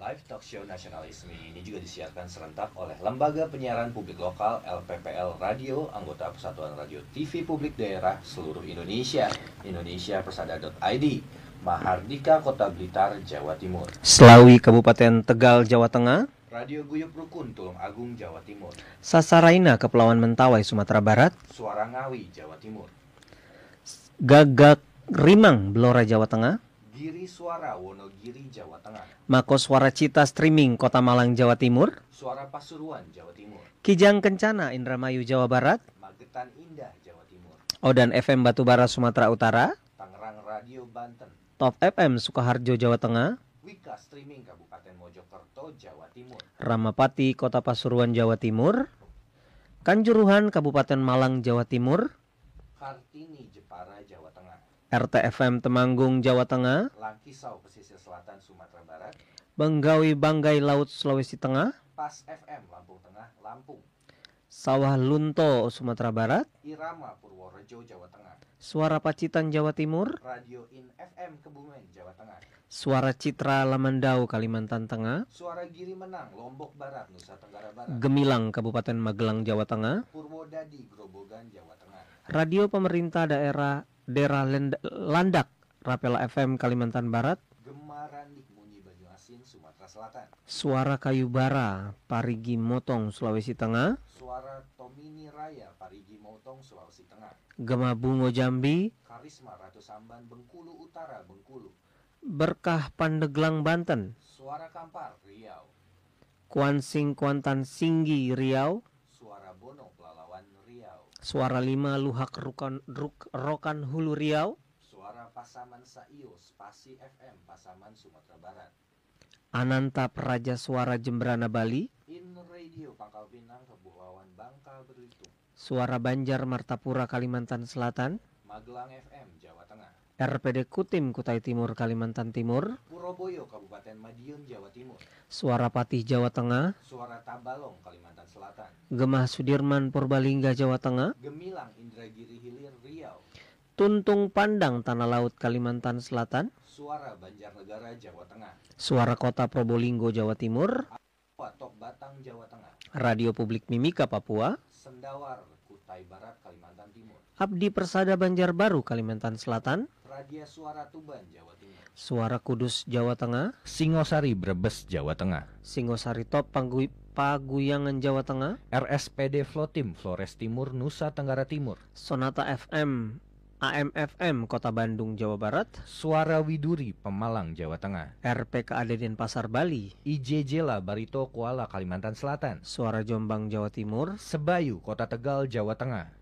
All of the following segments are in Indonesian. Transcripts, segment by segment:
Live Talk Show Nasionalis ini juga disiarkan serentak oleh Lembaga Penyiaran Publik Lokal LPPL Radio, anggota Persatuan Radio TV Publik Daerah seluruh Indonesia, indonesiapersada.id, Mahardika Kota Blitar, Jawa Timur. Selawi Kabupaten Tegal, Jawa Tengah. Radio Guyup Rukun, Tulung Agung, Jawa Timur. Sasaraina, Kepulauan Mentawai, Sumatera Barat. Suara Ngawi, Jawa Timur. Gagak Rimang, Blora, Jawa Tengah. Giri Suara, Wonogiri, Jawa Tengah. Mako Suara Cita Streaming, Kota Malang, Jawa Timur. Suara Pasuruan, Jawa Timur. Kijang Kencana, Indramayu, Jawa Barat. Magetan Indah, Jawa Timur. Odan FM Batubara, Sumatera Utara. Tangerang Radio, Banten. Top FM Sukoharjo, Jawa Tengah. Wika Streaming, Kabupaten Mojokerto, Jawa Timur. Ramapati, Kota Pasuruan, Jawa Timur. Kanjuruhan, Kabupaten Malang, Jawa Timur. Kartini, Jepara, Jawa Tengah. RTFM Temanggung, Jawa Tengah. Langkisau, Pesisir Selatan, Sumatera Barat. Benggawi Banggai Laut, Sulawesi Tengah. Pas FM, Lampung Tengah, Lampung. Sawah Lunto, Sumatera Barat. Irama, Purworejo, Jawa Tengah. Suara Pacitan, Jawa Timur. Radio In FM, Kebumen, Jawa Tengah. Suara Citra Lamandau, Kalimantan Tengah. Suara Giri Menang, Lombok Barat, Nusa Tenggara Barat. Gemilang, Kabupaten Magelang, Jawa Tengah. Purwodadi, Grobogan, Jawa Tengah. Radio Pemerintah Daerah Daerah Landak, Rapela FM, Kalimantan Barat. Banyuasin, Sumatera Selatan. Suara Kayu Bara, Parigi Motong, Sulawesi Tengah. Suara Tomini Raya, Parigi Motong, Sulawesi Tengah. Gema Bungo Jambi, Karisma, Ratu Samban, Bengkulu Utara, Bengkulu. Berkah Pandeglang, Banten. Suara Kampar, Riau. Kuansing Kuantan Singgi, Riau. Suara Bono, Pelalawan, Riau. Suara Lima Luhak Rukan, Ruk, Rokan Hulu, Riau. Suara Pasaman Saio, Spasi FM, Pasaman, Sumatera Barat. Ananta Praja Suara Jembrana, Bali. In Radio, Pangkal Pinang, Kepulauan Bangka, Belitung. Suara Banjar Martapura, Kalimantan Selatan. Magelang FM, Jawa Tengah. RPD Kutim, Kutai Timur, Kalimantan Timur. Puroboyo, Kabupaten Madiun, Jawa Timur. Suara Patih, Jawa Tengah. Suara Tabalong, Kalimantan. Gemah Sudirman, Purbalingga, Jawa Tengah. Gemilang, Indragiri Hilir, Riau. Tuntung Pandang, Tanah Laut, Kalimantan Selatan. Suara Banjarnegara, Jawa Tengah. Suara Kota Probolinggo, Jawa Timur. Watok Batang, Jawa Tengah. Radio Publik Mimika, Papua. Sendawar, Kutai Barat, Kalimantan Timur. Abdi Persada Banjarbaru, Kalimantan Selatan. Radia Suara Tuban, Jawa Timur. Suara Kudus, Jawa Tengah. Singosari, Brebes, Jawa Tengah. Singosari Top, Panggu- Paguyangan, Jawa Tengah. RSPD Flotim, Flores Timur, Nusa Tenggara Timur. Sonata FM, AMFM, Kota Bandung, Jawa Barat. Suara Widuri, Pemalang, Jawa Tengah. RPKAD Denpasar, Bali. IJJLA, Barito, Kuala, Kalimantan Selatan. Suara Jombang, Jawa Timur. Sebayu, Kota Tegal, Jawa Tengah.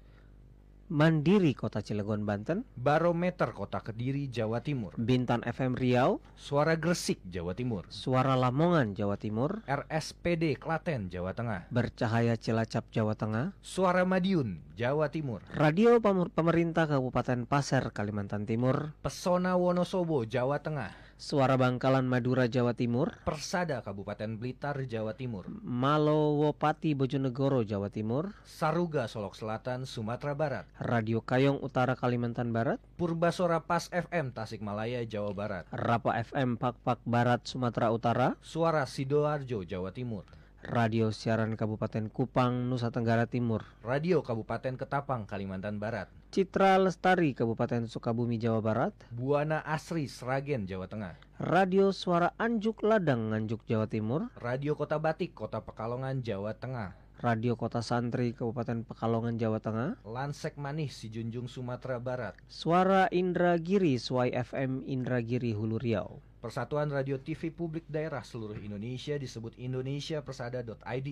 Mandiri, Kota Cilegon, Banten. Barometer, Kota Kediri, Jawa Timur. Bintan FM Riau. Suara Gresik, Jawa Timur. Suara Lamongan, Jawa Timur. RSPD Klaten, Jawa Tengah. Bercahaya Cilacap, Jawa Tengah. Suara Madiun, Jawa Timur. Radio Pem- Pemerintah Kabupaten Pasir, Kalimantan Timur. Pesona Wonosobo, Jawa Tengah. Suara Bangkalan Madura, Jawa Timur. Persada Kabupaten Blitar, Jawa Timur. Malowopati Bojonegoro, Jawa Timur. Saruga Solok Selatan, Sumatera Barat. Radio Kayong Utara, Kalimantan Barat. Purbasora Pas FM, Tasikmalaya, Jawa Barat. Rapa FM Pakpak Barat, Sumatera Utara. Suara Sidoarjo, Jawa Timur. Radio Siaran Kabupaten Kupang, Nusa Tenggara Timur. Radio Kabupaten Ketapang, Kalimantan Barat. Citra Lestari, Kabupaten Sukabumi, Jawa Barat. Buana Asri, Sragen, Jawa Tengah. Radio Suara Anjuk Ladang, Nganjuk, Jawa Timur. Radio Kota Batik, Kota Pekalongan, Jawa Tengah. Radio Kota Santri, Kabupaten Pekalongan, Jawa Tengah. Lansek Manis, Sijunjung, Sumatera Barat. Suara Indragiri, Suai FM Indragiri, Hulu Riau. Persatuan Radio TV Publik Daerah seluruh Indonesia disebut indonesiapersada.id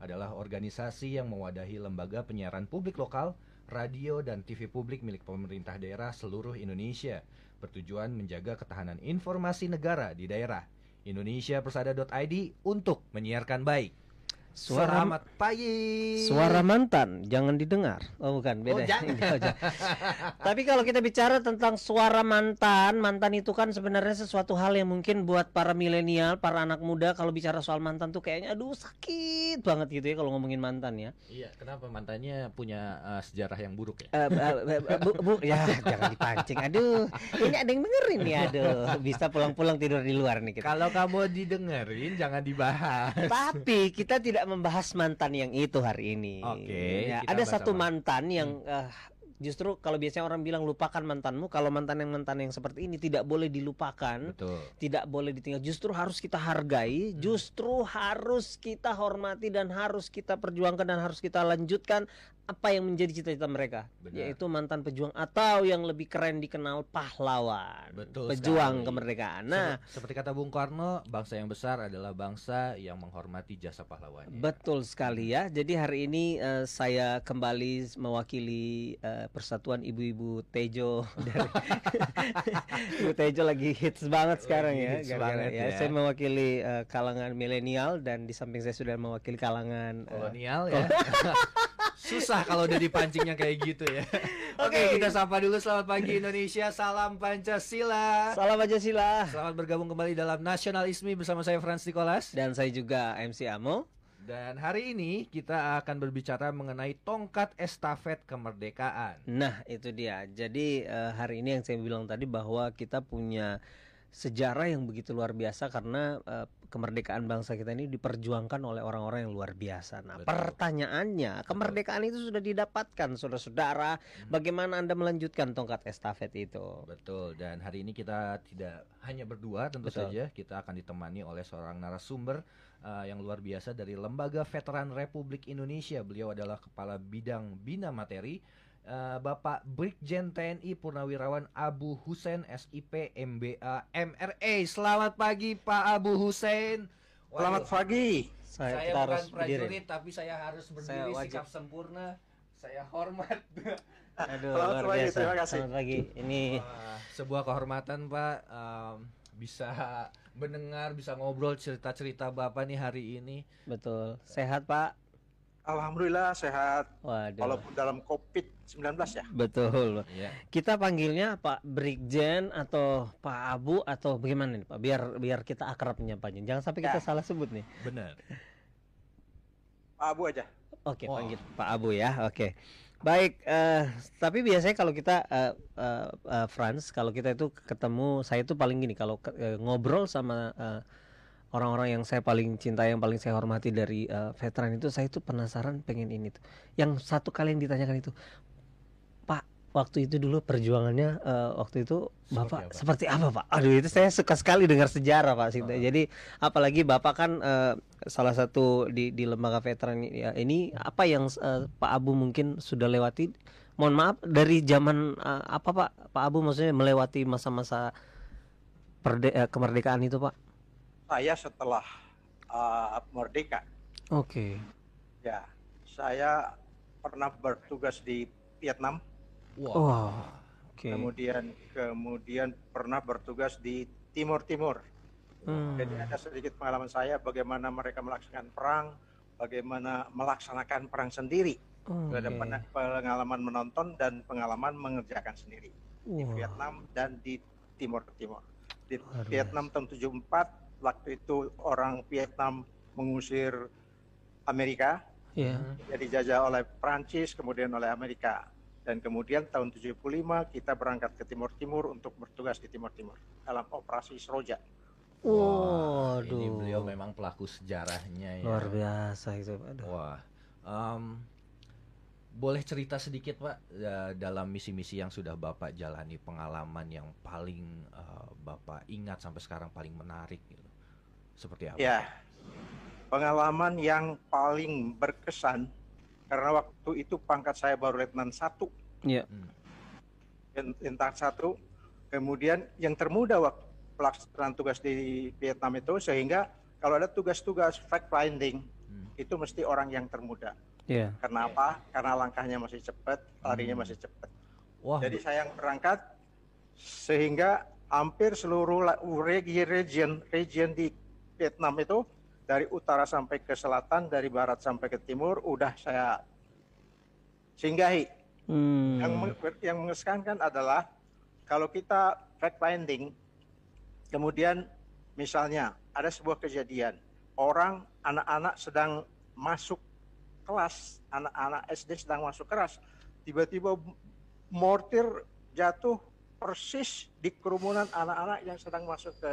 adalah organisasi yang mewadahi lembaga penyiaran publik lokal, radio dan TV publik milik pemerintah daerah seluruh Indonesia bertujuan menjaga ketahanan informasi negara di daerah. indonesiapersada.id untuk menyiarkan baik. Suara Selamat pagi. suara mantan jangan didengar. Oh bukan, Oh, beda. jangan. Oh, jangan. Tapi kalau kita bicara tentang suara mantan, mantan itu kan sebenarnya sesuatu hal yang mungkin buat para milenial, para anak muda kalau bicara soal mantan tuh kayaknya aduh sakit banget gitu ya kalau ngomongin mantan ya. Iya, kenapa mantannya punya uh, sejarah yang buruk ya? Eh, eh, eh, bu, bu, ya jangan dipancing. Aduh, ini ada yang dengerin nih. Aduh, bisa pulang-pulang tidur di luar nih kita. Kalau kamu didengerin jangan dibahas. Tapi kita tidak membahas mantan yang itu hari ini. Oke, Ya, kita ada satu? Hmm. mantan yang eh, justru kalau biasanya orang bilang lupakan mantanmu, kalau mantan yang mantan yang seperti ini tidak boleh dilupakan, Betul. tidak boleh ditinggal. Justru harus kita hargai, Hmm. justru harus kita hormati dan harus kita perjuangkan dan harus kita lanjutkan apa yang menjadi cita-cita mereka, Benar. yaitu mantan pejuang atau yang lebih keren dikenal pahlawan, Betul pejuang sekali. kemerdekaan. Nah, Seper- seperti kata Bung Karno, bangsa yang besar adalah bangsa yang menghormati jasa pahlawannya. Betul sekali ya. Jadi hari ini eh, saya kembali mewakili eh, Persatuan Ibu-ibu Tejo dari Ibu Tejo lagi hits banget sekarang ya. hits banget ya. ya. Saya mewakili eh, kalangan milenial dan di samping saya sudah mewakili kalangan kolonial ya. Susah kalau udah dipancingnya kayak gitu ya. Oke, Oke. kita sapa dulu selamat pagi Indonesia, salam Pancasila. Salam aja sila. Selamat bergabung kembali dalam Nasionalisme bersama saya Frans Nicholas. Dan saya juga MC Amo. Dan hari ini kita akan berbicara mengenai tongkat estafet kemerdekaan. Nah, itu dia. Jadi eh, hari ini yang saya bilang tadi bahwa kita punya sejarah yang begitu luar biasa karena eh, kemerdekaan bangsa kita ini diperjuangkan oleh orang-orang yang luar biasa. Nah, Betul. pertanyaannya, kemerdekaan itu sudah didapatkan, saudara-saudara. Bagaimana Anda melanjutkan tongkat estafet itu? Betul, dan hari ini kita tidak hanya berdua tentu Betul. saja, kita akan ditemani oleh seorang narasumber uh, yang luar biasa dari Lembaga Veteran Republik Indonesia. Beliau adalah Kepala Bidang Bina Materi, uh, Bapak Brigjen TNI Purnawirawan Abu Husen SIP MBA MRA. Selamat pagi Pak Abu. Selamat Waduh, pagi. Saya, saya bukan harus berdiri. prajurit tapi saya harus Saya berdiri wajib. sikap sempurna. Saya hormat. Aduh, Selamat luar pagi, biasa. terima kasih. Selamat pagi. Ini Wah, sebuah kehormatan Pak um, bisa mendengar, bisa ngobrol cerita-cerita Bapak nih hari ini. betul. Sehat, Pak? Alhamdulillah sehat. Waduh. Walaupun dalam COVID-19 ya. Betul. Ya. Kita panggilnya Pak Brigjen atau Pak Abu atau bagaimana nih Pak? Biar biar kita akrab menyapanya. Jangan sampai kita Ya. salah sebut nih. Benar. Pak Abu aja. Oke, Oh. panggil Pak Abu ya. Oke. Baik, eh, tapi biasanya kalau kita eh, eh, eh, Franz, kalau kita itu ketemu, saya itu paling gini kalau eh, ngobrol sama eh, orang-orang yang saya paling cintai, yang paling saya hormati dari eh, veteran itu, saya itu penasaran pengen ini tuh. Yang satu kali yang ditanyakan itu, Pak, waktu itu dulu perjuangannya eh, waktu itu Seperti Bapak apa? seperti apa, Pak? Aduh, itu saya suka sekali dengar sejarah, Pak. Sinta. Ah. Jadi apalagi Bapak kan eh, salah satu di di lembaga veteran ini, ya, ini apa yang eh, Pak Abu mungkin sudah lewati? Mohon maaf dari zaman eh, apa Pak? Pak Abu maksudnya melewati masa-masa perde- kemerdekaan itu, Pak? Saya setelah uh, merdeka, Oke. ya, saya pernah bertugas di Vietnam, Wah. Oh, oke. kemudian kemudian pernah bertugas di Timur Timur. Hmm. Jadi ada sedikit pengalaman saya bagaimana mereka melaksanakan perang, bagaimana melaksanakan perang sendiri. Oke. Ada pengalaman menonton dan pengalaman mengerjakan sendiri. di Wah, Vietnam dan di Timur Timur. Di Luar Vietnam tahun 74 waktu itu orang Vietnam mengusir Amerika, ya. jadi dijajah oleh Prancis kemudian oleh Amerika. Dan kemudian tahun 75 kita berangkat ke Timur Timur untuk bertugas di Timur Timur dalam operasi Seroja. Wah, Waduh. ini beliau memang pelaku sejarahnya ya. luar biasa itu. Aduh. Wah. em, boleh cerita sedikit Pak ya, dalam misi-misi yang sudah Bapak jalani pengalaman yang paling eh, Bapak ingat sampai sekarang paling menarik gitu. Seperti apa? Ya, pengalaman yang paling berkesan karena waktu itu pangkat saya baru letnan satu Iya. Hmm. lintas satu. Kemudian yang termuda waktu pelaksanaan tugas di Vietnam itu sehingga kalau ada tugas-tugas fact finding Hmm. itu mesti orang yang termuda. Iya. Karena Oke. apa? Karena langkahnya masih cepat, larinya Hmm. masih cepat. Wah. Jadi saya yang berangkat sehingga hampir seluruh region region di Vietnam itu dari utara sampai ke selatan, dari barat sampai ke timur, udah saya singgahi. Hmm. Yang yang mengesankan adalah kalau kita fact finding, kemudian misalnya ada sebuah kejadian, orang anak-anak sedang masuk kelas, anak-anak SD sedang masuk kelas, tiba-tiba mortir jatuh persis di kerumunan anak-anak yang sedang masuk ke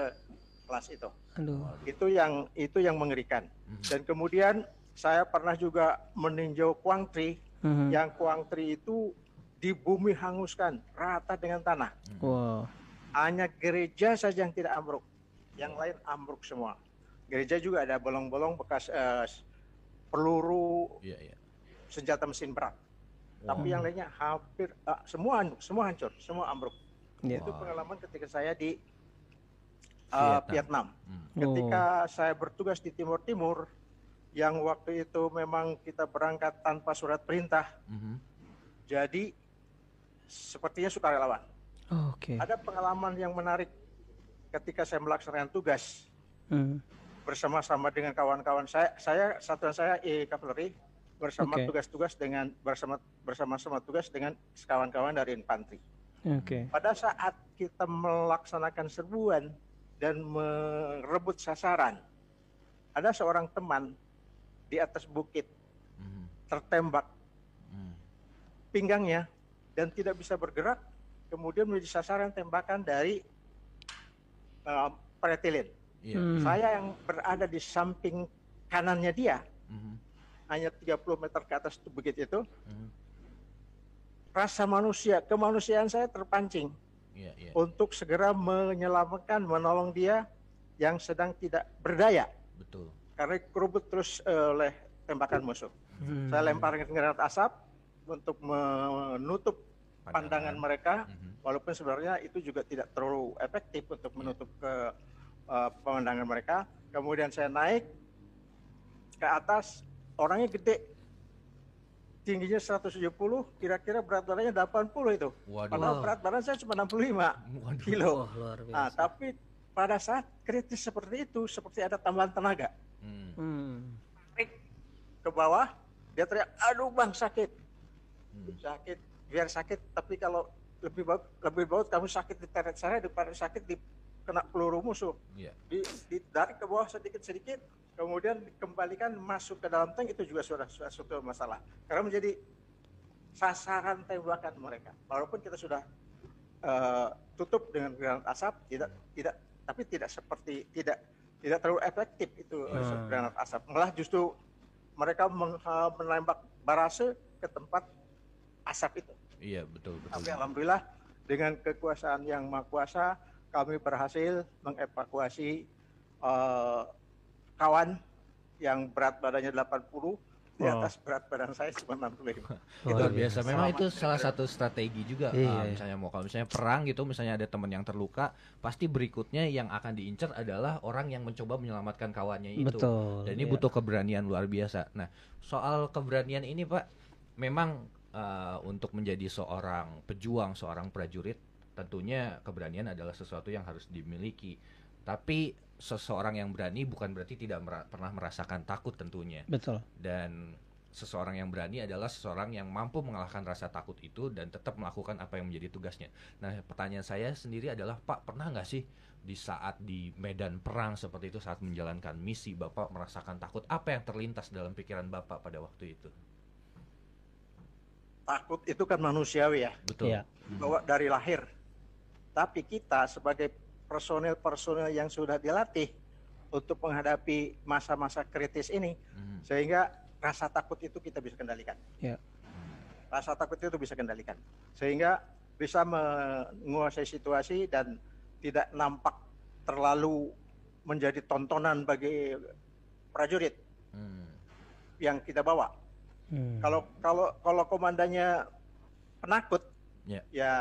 kelas itu. Aduh. Itu yang itu yang mengerikan. Mhm. Dan kemudian saya pernah juga meninjau Kuang Tri, Mhm. yang Kuang Tri itu di bumi hanguskan rata dengan tanah. Wow. Hanya gereja saja yang tidak ambruk, yang lain ambruk semua. Gereja juga ada bolong-bolong bekas eh, peluru Iya, iya. senjata mesin berat. Tapi Wow. yang lainnya hampir eh, semua semua hancur, semua ambruk. Iya. Itu Wow. pengalaman ketika saya di eh, Vietnam. Vietnam. Hmm. Ketika saya bertugas di Timur Timur, yang waktu itu memang kita berangkat tanpa surat perintah, Mhm. jadi sepertinya sukarelawan. Oh, Oke. Ada pengalaman yang menarik ketika saya melaksanakan tugas Hmm. bersama-sama dengan kawan-kawan saya. Saya satuan saya E Cavalry bersama tugas-tugas dengan bersama bersama-sama tugas dengan kawan-kawan dari infanteri. Oke. Pada saat kita melaksanakan serbuan dan merebut sasaran, ada seorang teman di atas bukit Mhm. tertembak Hmm. pinggangnya dan tidak bisa bergerak, kemudian menjadi sasaran tembakan dari uh, pretilin. Iya. Hmm. Saya yang berada di samping kanannya dia, Mhm. hanya 30 meter ke atas bukit itu, Mhm. rasa manusia, kemanusiaan saya terpancing Iya, iya. untuk segera menyelamatkan, menolong dia yang sedang tidak berdaya Betul. karena kerubut terus eh, oleh tembakan musuh. Hmm. Saya lempar granat asap untuk menutup pandangan mereka, Mhm. walaupun sebenarnya itu juga tidak terlalu efektif untuk menutup ke eh, pemandangan mereka. Kemudian saya naik ke atas, orangnya gede, tingginya 170, kira-kira berat badannya 80 itu. Waduh. Padahal berat badan saya cuma 65 Waduh. kilo. Wah, luar biasa. Nah, tapi pada saat kritis seperti itu, seperti ada tambahan tenaga. Hmm. Hmm. Tarik ke bawah, dia teriak, aduh bang sakit. Hmm. Sakit, biar sakit, tapi kalau lebih baik, lebih baik kamu sakit di teret saya daripada sakit di kena peluru musuh. Iya. Di, ditarik ke bawah sedikit-sedikit, kemudian dikembalikan masuk ke dalam tank itu juga sudah, suatu masalah. Karena menjadi sasaran tembakan mereka. Walaupun kita sudah eh, tutup dengan granat asap, tidak tidak tapi tidak seperti tidak tidak terlalu efektif itu eh, Hmm. granat asap. Malah justru mereka meng- eh, menembak barase ke tempat asap itu. Iya, betul, betul. Tapi alhamdulillah dengan kekuasaan yang maha kuasa kami berhasil mengevakuasi eh, kawan yang berat badannya 80 di Wow. atas berat badan saya cuma 65. itu Luar biasa. Memang Selamat itu salah satu strategi juga. Iya, Ah, iya. misalnya mau kalau misalnya perang gitu, misalnya ada teman yang terluka, pasti berikutnya yang akan diincar adalah orang yang mencoba menyelamatkan kawannya itu. Betul. Dan ini iya. butuh keberanian luar biasa. Nah, soal keberanian ini, Pak, memang eh, untuk menjadi seorang pejuang, seorang prajurit, tentunya keberanian adalah sesuatu yang harus dimiliki. Tapi seseorang yang berani bukan berarti tidak mera- pernah merasakan takut tentunya. Betul. Dan seseorang yang berani adalah seseorang yang mampu mengalahkan rasa takut itu dan tetap melakukan apa yang menjadi tugasnya. Nah, pertanyaan saya sendiri adalah, Pak, pernah nggak sih di saat di medan perang seperti itu saat menjalankan misi Bapak merasakan takut? Apa yang terlintas dalam pikiran Bapak pada waktu itu? Takut itu kan manusiawi ya, Betul. Iya. Hmm. bawa dari lahir. Tapi kita sebagai personel-personel yang sudah dilatih untuk menghadapi masa-masa kritis ini, Hmm. sehingga rasa takut itu kita bisa kendalikan. Ya. Rasa takut itu bisa kendalikan, sehingga bisa menguasai situasi dan tidak nampak terlalu menjadi tontonan bagi prajurit Hmm. yang kita bawa. Hmm. Kalau kalau kalau komandannya penakut, Ya. ya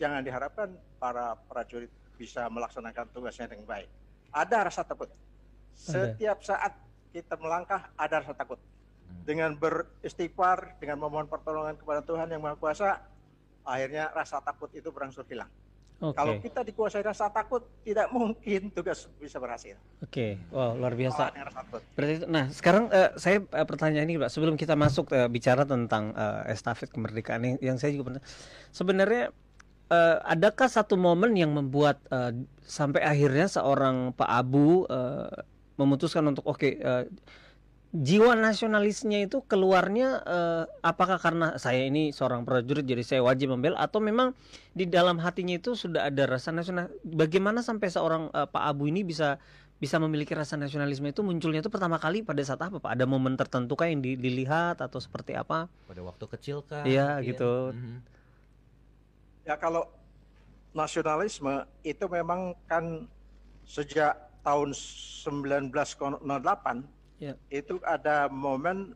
jangan diharapkan para prajurit bisa melaksanakan tugasnya dengan baik. Ada rasa takut. Setiap saat kita melangkah ada rasa takut. Hmm. Dengan beristighfar, dengan memohon pertolongan kepada Tuhan yang Maha Kuasa, akhirnya rasa takut itu berangsur hilang. Oke. Kalau kita dikuasai rasa takut, tidak mungkin tugas bisa berhasil. Oke. Wow, luar biasa. Berarti nah sekarang eh, saya eh, pertanyaan ini Pak sebelum kita masuk eh, bicara tentang eh, estafet kemerdekaan yang, yang saya juga pernah sebenarnya eh, adakah satu momen yang membuat eh, sampai akhirnya seorang Pak Abu eh, memutuskan untuk oke eh, jiwa nasionalisnya itu keluarnya eh, apakah karena saya ini seorang prajurit jadi saya wajib membela atau memang di dalam hatinya itu sudah ada rasa nasional bagaimana sampai seorang eh, Pak Abu ini bisa bisa memiliki rasa nasionalisme itu munculnya itu pertama kali pada saat apa Pak? Ada momen tertentu kah yang di- dilihat atau seperti apa? Pada waktu kecil kah? Iya, gitu. Mhm. Ya kalau nasionalisme itu memang kan sejak tahun 1908 Ya. itu ada momen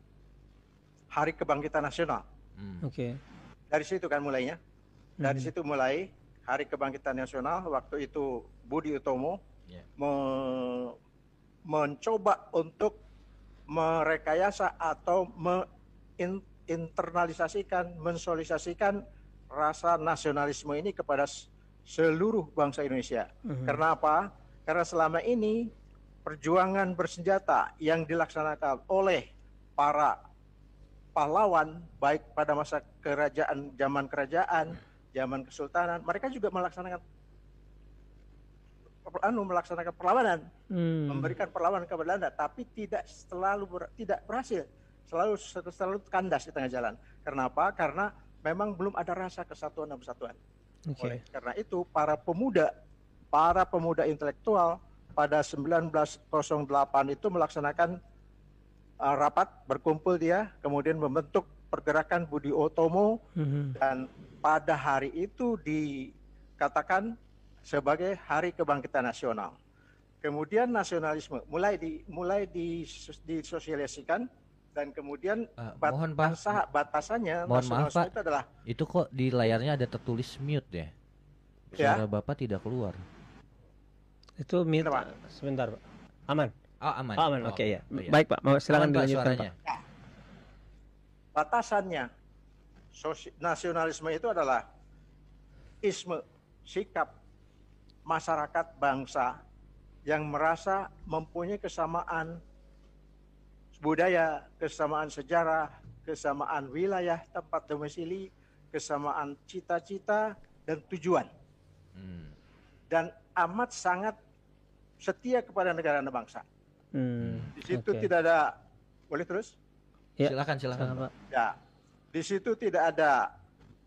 Hari Kebangkitan Nasional. Hmm. Oke. Dari situ kan mulainya. Dari Mhm. situ mulai Hari Kebangkitan Nasional waktu itu Budi Utomo Ya. me- mencoba untuk merekayasa atau menginternalisasikan, mensolisasikan rasa nasionalisme ini kepada seluruh bangsa Indonesia. Mhm. Karena apa? Karena selama ini perjuangan bersenjata yang dilaksanakan oleh para pahlawan baik pada masa kerajaan zaman kerajaan, zaman kesultanan, mereka juga melaksanakan anu melaksanakan perlawanan, Hmm. memberikan perlawanan ke Belanda, tapi tidak selalu ber- tidak berhasil, selalu selalu kandas di tengah jalan. Karena apa? Karena memang belum ada rasa kesatuan dan persatuan. Oke. Oleh karena itu para pemuda, para pemuda intelektual pada 1908 itu melaksanakan uh, rapat, berkumpul dia, kemudian membentuk pergerakan Budi Otomo Mhm. dan pada hari itu dikatakan sebagai Hari Kebangkitan Nasional. Kemudian nasionalisme mulai di mulai di, disosialisasikan dan kemudian Ah, bat- mohon Pak, batasan- batasannya Mohon maaf, Pak. itu adalah itu kok di layarnya ada tertulis mute ya? Ya. Suara Bapak tidak keluar. Itu mute. Kenapa? Sebentar, Pak. Aman. Oh, aman. Oh, aman. Oh, Oke ya. oh, iya. Baik, Pak. Mau silakan Pak, dilanjutkan, suaranya. Pak. batasannya sosi- nasionalisme itu adalah isme sikap masyarakat bangsa yang merasa mempunyai kesamaan budaya, kesamaan sejarah, kesamaan wilayah tempat domisili, kesamaan cita-cita dan tujuan Hmm. dan amat sangat setia kepada negara dan bangsa. Hmm. Di situ oke. tidak ada boleh terus? Ya. Silakan, silakan. Silakan, Pak. Ya, di situ tidak ada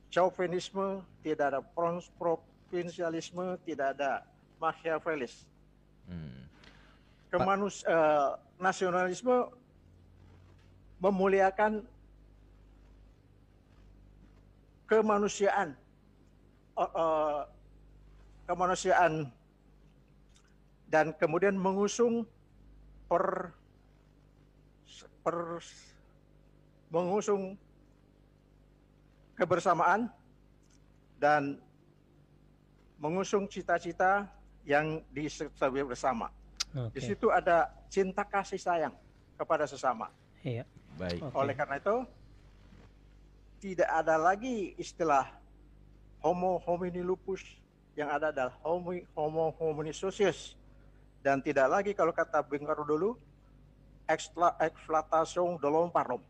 chauvinisme, tidak ada provinsialisme, tidak ada Machiavellis. Hmm. Kemanus eh, nasionalisme memuliakan kemanusiaan, Eh, eh, kemanusiaan dan kemudian mengusung per per mengusung kebersamaan dan mengusung cita-cita yang disertai bersama. Di Oke. situ ada cinta kasih sayang kepada sesama. Iya. Baik. Oke. Oleh karena itu tidak ada lagi istilah homo homini lupus yang ada adalah homo, homo homini socius dan tidak lagi kalau kata Bung Karno dulu l'homme par l'homme.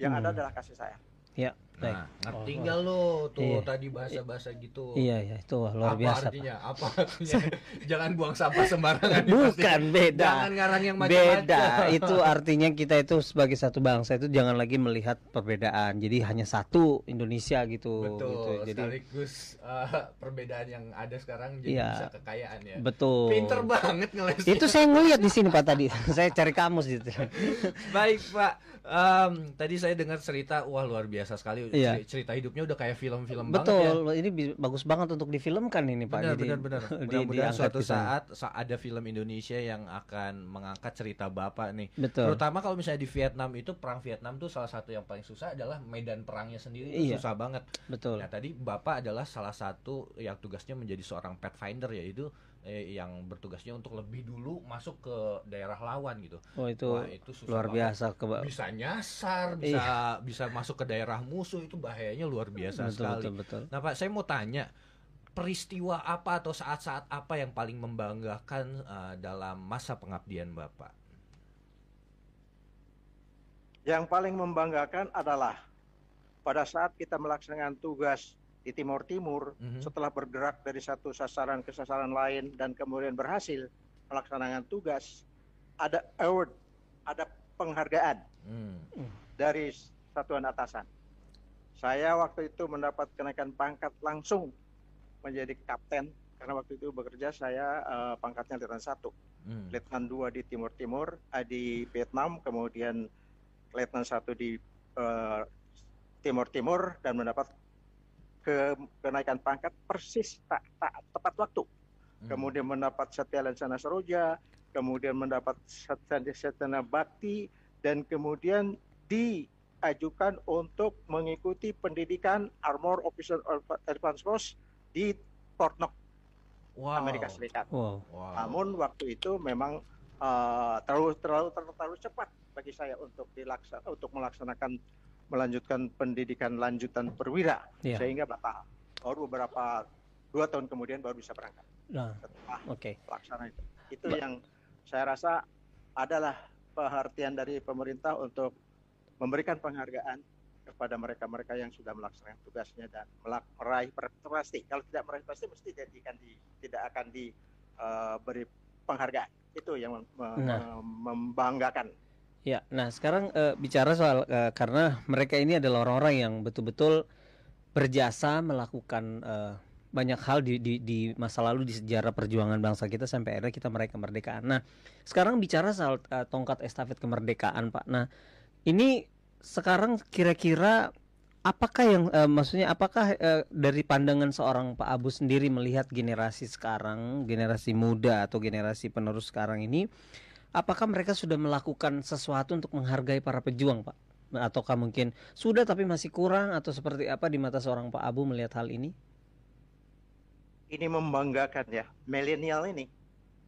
Yang ada Hmm. adalah kasih sayang. Ya, Nah, ngerti Oh, nggak lo tuh Iya. tadi bahasa-bahasa gitu? Iya, iya, itu wah, luar apa biasa. Artinya? Apa artinya? Jangan buang sampah sembarangan. Bukan beda. Jangan ngarang yang macam-macam. Beda. Itu artinya kita itu sebagai satu bangsa itu jangan lagi melihat perbedaan. Jadi hanya satu Indonesia gitu. Betul. gitu. Jadi Sekaligus eh, perbedaan yang ada sekarang jadi Iya. bisa kekayaan ya. betul. Pinter banget ngeles. Itu saya ngelihat di sini Pak tadi. saya cari kamus gitu. Baik Pak. Em, tadi saya dengar cerita, wah luar biasa sekali. Iya. Ceri- Cerita hidupnya udah kayak film-film Betul. banget ya. Ini bi- bagus banget untuk difilmkan ini Pak. Benar, Jadi benar, Mudah-mudahan suatu saat sa- ada film Indonesia yang akan mengangkat cerita Bapak nih. Betul. Terutama kalau misalnya di Vietnam itu perang Vietnam tuh salah satu yang paling susah adalah medan perangnya sendiri itu Iya. susah banget. Betul. Nah tadi Bapak adalah salah satu yang tugasnya menjadi seorang pathfinder yaitu eh, yang bertugasnya untuk lebih dulu masuk ke daerah lawan gitu. Oh itu, Wah, itu susah luar biasa ke Bisa nyasar, bisa bisa masuk ke daerah musuh itu bahayanya luar biasa betul, sekali. betul betul. Nah Pak, saya mau tanya, peristiwa apa atau saat-saat apa yang paling membanggakan uh, dalam masa pengabdian Bapak? Yang paling membanggakan adalah pada saat kita melaksanakan tugas di Timur Timur Mhm. setelah bergerak dari satu sasaran ke sasaran lain dan kemudian berhasil melaksanakan tugas ada award, ada penghargaan Hmm. dari satuan atasan. Saya waktu itu mendapat kenaikan pangkat langsung menjadi kapten karena waktu itu bekerja saya eh, pangkatnya letnan satu, Hmm. letnan dua di Timur Timur, eh, di Vietnam, kemudian letnan satu di eh, Timur Timur dan mendapat ke kenaikan pangkat persis tak, tak tepat waktu. Hmm. Kemudian mendapat Satya Lansana Saroja, kemudian mendapat Satya Satya Bakti dan kemudian diajukan untuk mengikuti pendidikan Armor Officer Advance Course di Fort Knox, wow. Amerika Serikat. Wow. Wow. Namun waktu itu memang terlalu terlalu terlalu, terlalu cepat bagi saya untuk dilaksa untuk melaksanakan melanjutkan pendidikan lanjutan perwira Iya. sehingga batal. Baru beberapa dua tahun kemudian baru bisa berangkat Nah, setelah oke. pelaksana itu. Itu yang saya rasa adalah perhatian dari pemerintah untuk memberikan penghargaan kepada mereka-mereka yang sudah melaksanakan tugasnya dan meraih prestasi. Kalau tidak meraih prestasi mesti tidak akan di, tidak akan diberi penghargaan. Itu yang mem- Nah. membanggakan. Ya, nah sekarang eh, bicara soal eh, karena mereka ini adalah orang-orang yang betul-betul berjasa melakukan eh, banyak hal di, di di masa lalu di sejarah perjuangan bangsa kita sampai akhirnya kita meraih kemerdekaan. Nah, sekarang bicara soal eh, tongkat estafet kemerdekaan, Pak. Nah, ini sekarang kira-kira apakah yang eh, maksudnya apakah eh, dari pandangan seorang Pak Abu sendiri melihat generasi sekarang, generasi muda atau generasi penerus sekarang ini apakah mereka sudah melakukan sesuatu untuk menghargai para pejuang, Pak? Ataukah mungkin sudah tapi masih kurang atau seperti apa di mata seorang Pak Abu melihat hal ini? Ini membanggakan ya. Milenial ini,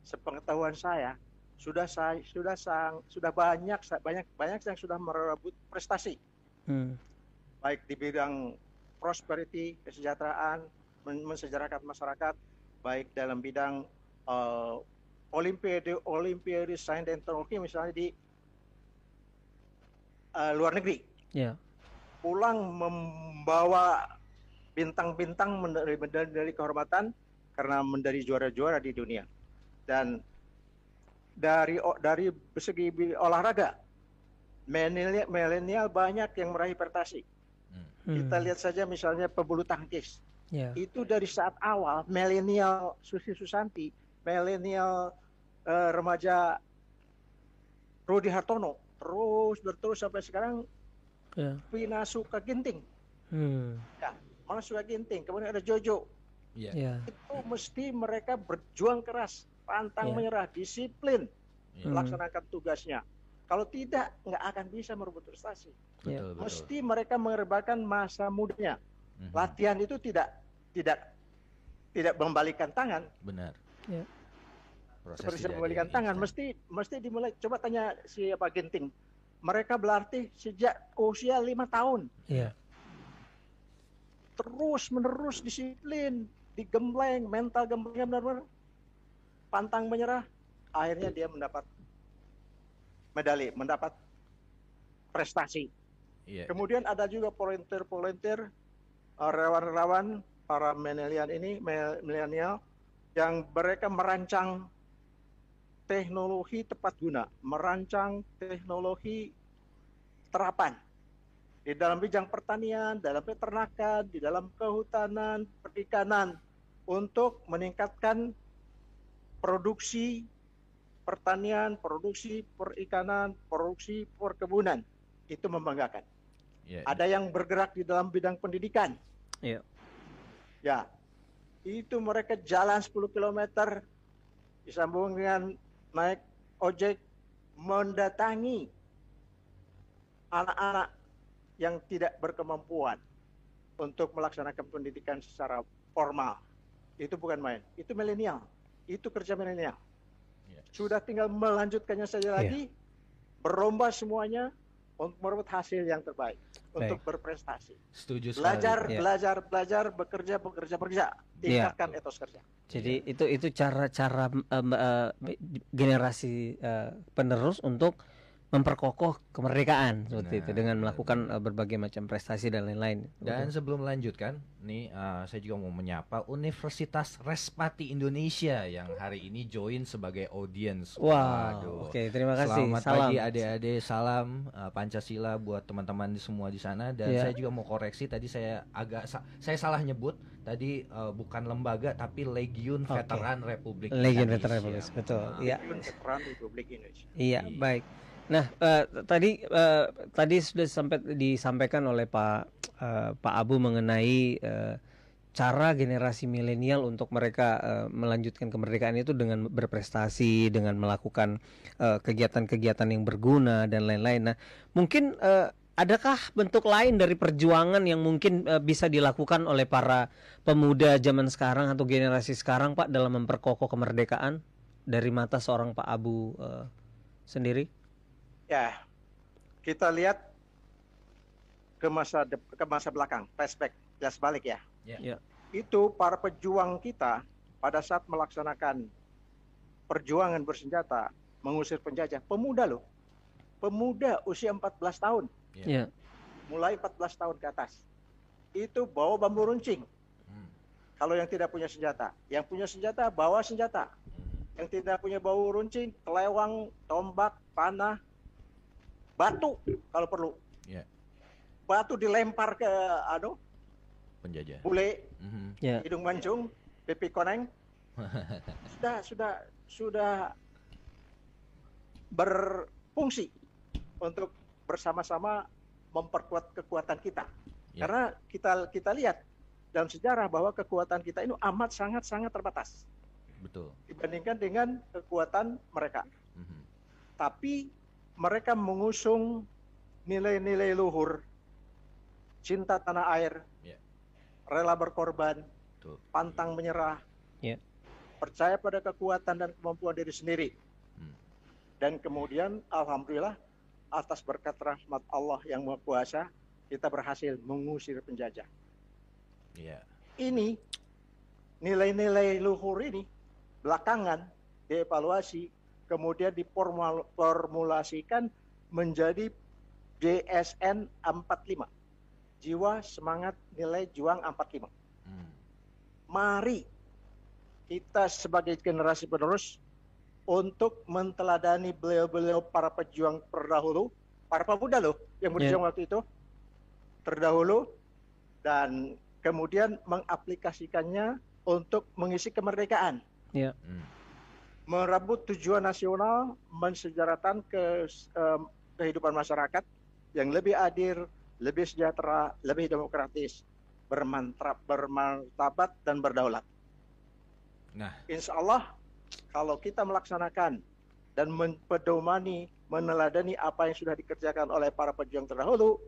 sepengetahuan saya, sudah saya sudah sang, sudah banyak banyak banyak yang sudah merebut prestasi. Hmm. baik di bidang prosperity, kesejahteraan, men- masyarakat, baik dalam bidang eh, olimpiade, olimpiade sains dan teknologi misalnya di eh, luar negeri, Ya. pulang membawa bintang-bintang medali medali kehormatan karena menjadi juara-juara di dunia. Dan dari dari segi olahraga, milenial banyak yang meraih prestasi. Kita Hmm. lihat saja misalnya pebulu tangkis. Ya. Itu dari saat awal milenial Susi Susanti, milenial eh, remaja Rudi Hartono terus berterus sampai sekarang Ya. Pinasuka Ginting, Hmm. Manasuka Ginting, kemudian ada Jojo. Iya. Ya. Itu mesti mereka berjuang keras, pantang Ya. menyerah, disiplin. Hmm. melaksanakan tugasnya. Kalau tidak, nggak akan bisa merebut prestasi. Ya. Betul, betul. Mesti mereka mengorbankan masa mudanya. Mhm. Latihan itu tidak tidak tidak membalikan tangan, Benar. Ya. Proses seperti ada membalikan tangan instan. mesti mesti dimulai coba tanya siapa Ginting mereka berlatih sejak usia lima tahun Ya. terus menerus disiplin digembleng mental gemblengnya benar-benar pantang menyerah akhirnya dia mendapat medali mendapat prestasi Iya. kemudian ada juga volunteer-volunteer uh, relawan-relawan para milenial ini mil- milenial yang mereka merancang teknologi tepat guna, merancang teknologi terapan di dalam bidang pertanian, dalam peternakan, di dalam kehutanan, perikanan untuk meningkatkan produksi pertanian, produksi perikanan, produksi perkebunan. Itu membanggakan. Iya. Ada yang bergerak di dalam bidang pendidikan. Iya. Ya. Itu mereka jalan 10 km disambung dengan naik ojek mendatangi anak-anak yang tidak berkemampuan untuk melaksanakan pendidikan secara formal. Itu bukan main. Itu milenial. Itu kerja milenial. Iya. Ya. Ya. Sudah tinggal melanjutkannya saja lagi. Berlomba semuanya. Untuk merebut hasil yang terbaik, untuk berprestasi. Setuju sekali. Belajar, Ya. belajar, belajar, bekerja, bekerja, bekerja. Iya. Tingkatkan etos kerja. Jadi itu itu cara-cara em, eh, generasi eh, penerus untuk memperkokoh kemerdekaan seperti itu Benar, dengan melakukan eh, berbagai macam prestasi dan lain-lain. Dan sebelum lanjutkan, nih eh, saya juga mau menyapa Universitas Respati Indonesia yang hari ini join sebagai audience. Wow, Waduh. oke terima kasih. Selamat Salam. pagi adik-adik, salam eh, Pancasila buat teman-teman di semua di sana dan Iya. saya juga mau koreksi tadi saya agak sa- saya salah nyebut tadi eh, bukan lembaga tapi Legiun Oke. Veteran Republik Legion Indonesia. Veteran Republik, betul. Nah, Iya. Legiun Veteran Republik Indonesia. Iya, Iya. baik. Nah, eh, tadi eh, tadi sudah sampai disampaikan oleh Pak eh, Pak Abu mengenai eh, cara generasi milenial untuk mereka eh, melanjutkan kemerdekaan itu dengan berprestasi, dengan melakukan kegiatan-kegiatan yang berguna dan lain-lain. Nah, mungkin eh, adakah bentuk lain dari perjuangan yang mungkin eh, bisa dilakukan oleh para pemuda zaman sekarang atau generasi sekarang, Pak, dalam memperkokoh kemerdekaan dari mata seorang Pak Abu eh, sendiri? Ya, kita lihat ke masa dep- ke masa belakang, flashback, jelas balik ya. Ya. Ya. Itu para pejuang kita pada saat melaksanakan perjuangan bersenjata mengusir penjajah, pemuda loh. Pemuda usia 14 tahun, Ya. mulai 14 tahun ke atas. Itu bawa bambu runcing. Hmm, Kalau yang tidak punya senjata, yang punya senjata bawa senjata. hmm. Yang tidak punya bau runcing, kelewang, tombak, panah, batu kalau perlu. Ya. Batu dilempar ke anu, Penjajah. bule, Mhm. Ya. hidung mancung, pipi koneng. sudah sudah sudah berfungsi untuk bersama-sama memperkuat kekuatan kita. Ya. Karena kita kita lihat dalam sejarah bahwa kekuatan kita ini amat sangat sangat terbatas Betul. dibandingkan dengan kekuatan mereka. Mhm. Tapi mereka mengusung nilai-nilai luhur, cinta tanah air, Ya. rela berkorban, Betul. pantang menyerah, Ya. percaya pada kekuatan dan kemampuan diri sendiri. Hmm. Dan kemudian alhamdulillah atas berkat rahmat Allah yang Maha Kuasa, kita berhasil mengusir penjajah. Iya. Ini nilai-nilai luhur ini belakangan dievaluasi kemudian diformulasikan menjadi DSN 45. Jiwa semangat nilai juang 45. Hmm. Mari kita sebagai generasi penerus untuk menteladani beliau-beliau para pejuang terdahulu, para pemuda loh yang berjuang waktu itu terdahulu dan kemudian mengaplikasikannya untuk mengisi kemerdekaan, Hmm. Merebut tujuan nasional, mensejarahkan ke em, kehidupan masyarakat yang lebih adil, lebih sejahtera, lebih demokratis, bermantrap, bermartabat dan berdaulat. Nah. insya Allah kalau kita melaksanakan dan mempedomani, meneladani apa yang sudah dikerjakan oleh para pejuang terdahulu,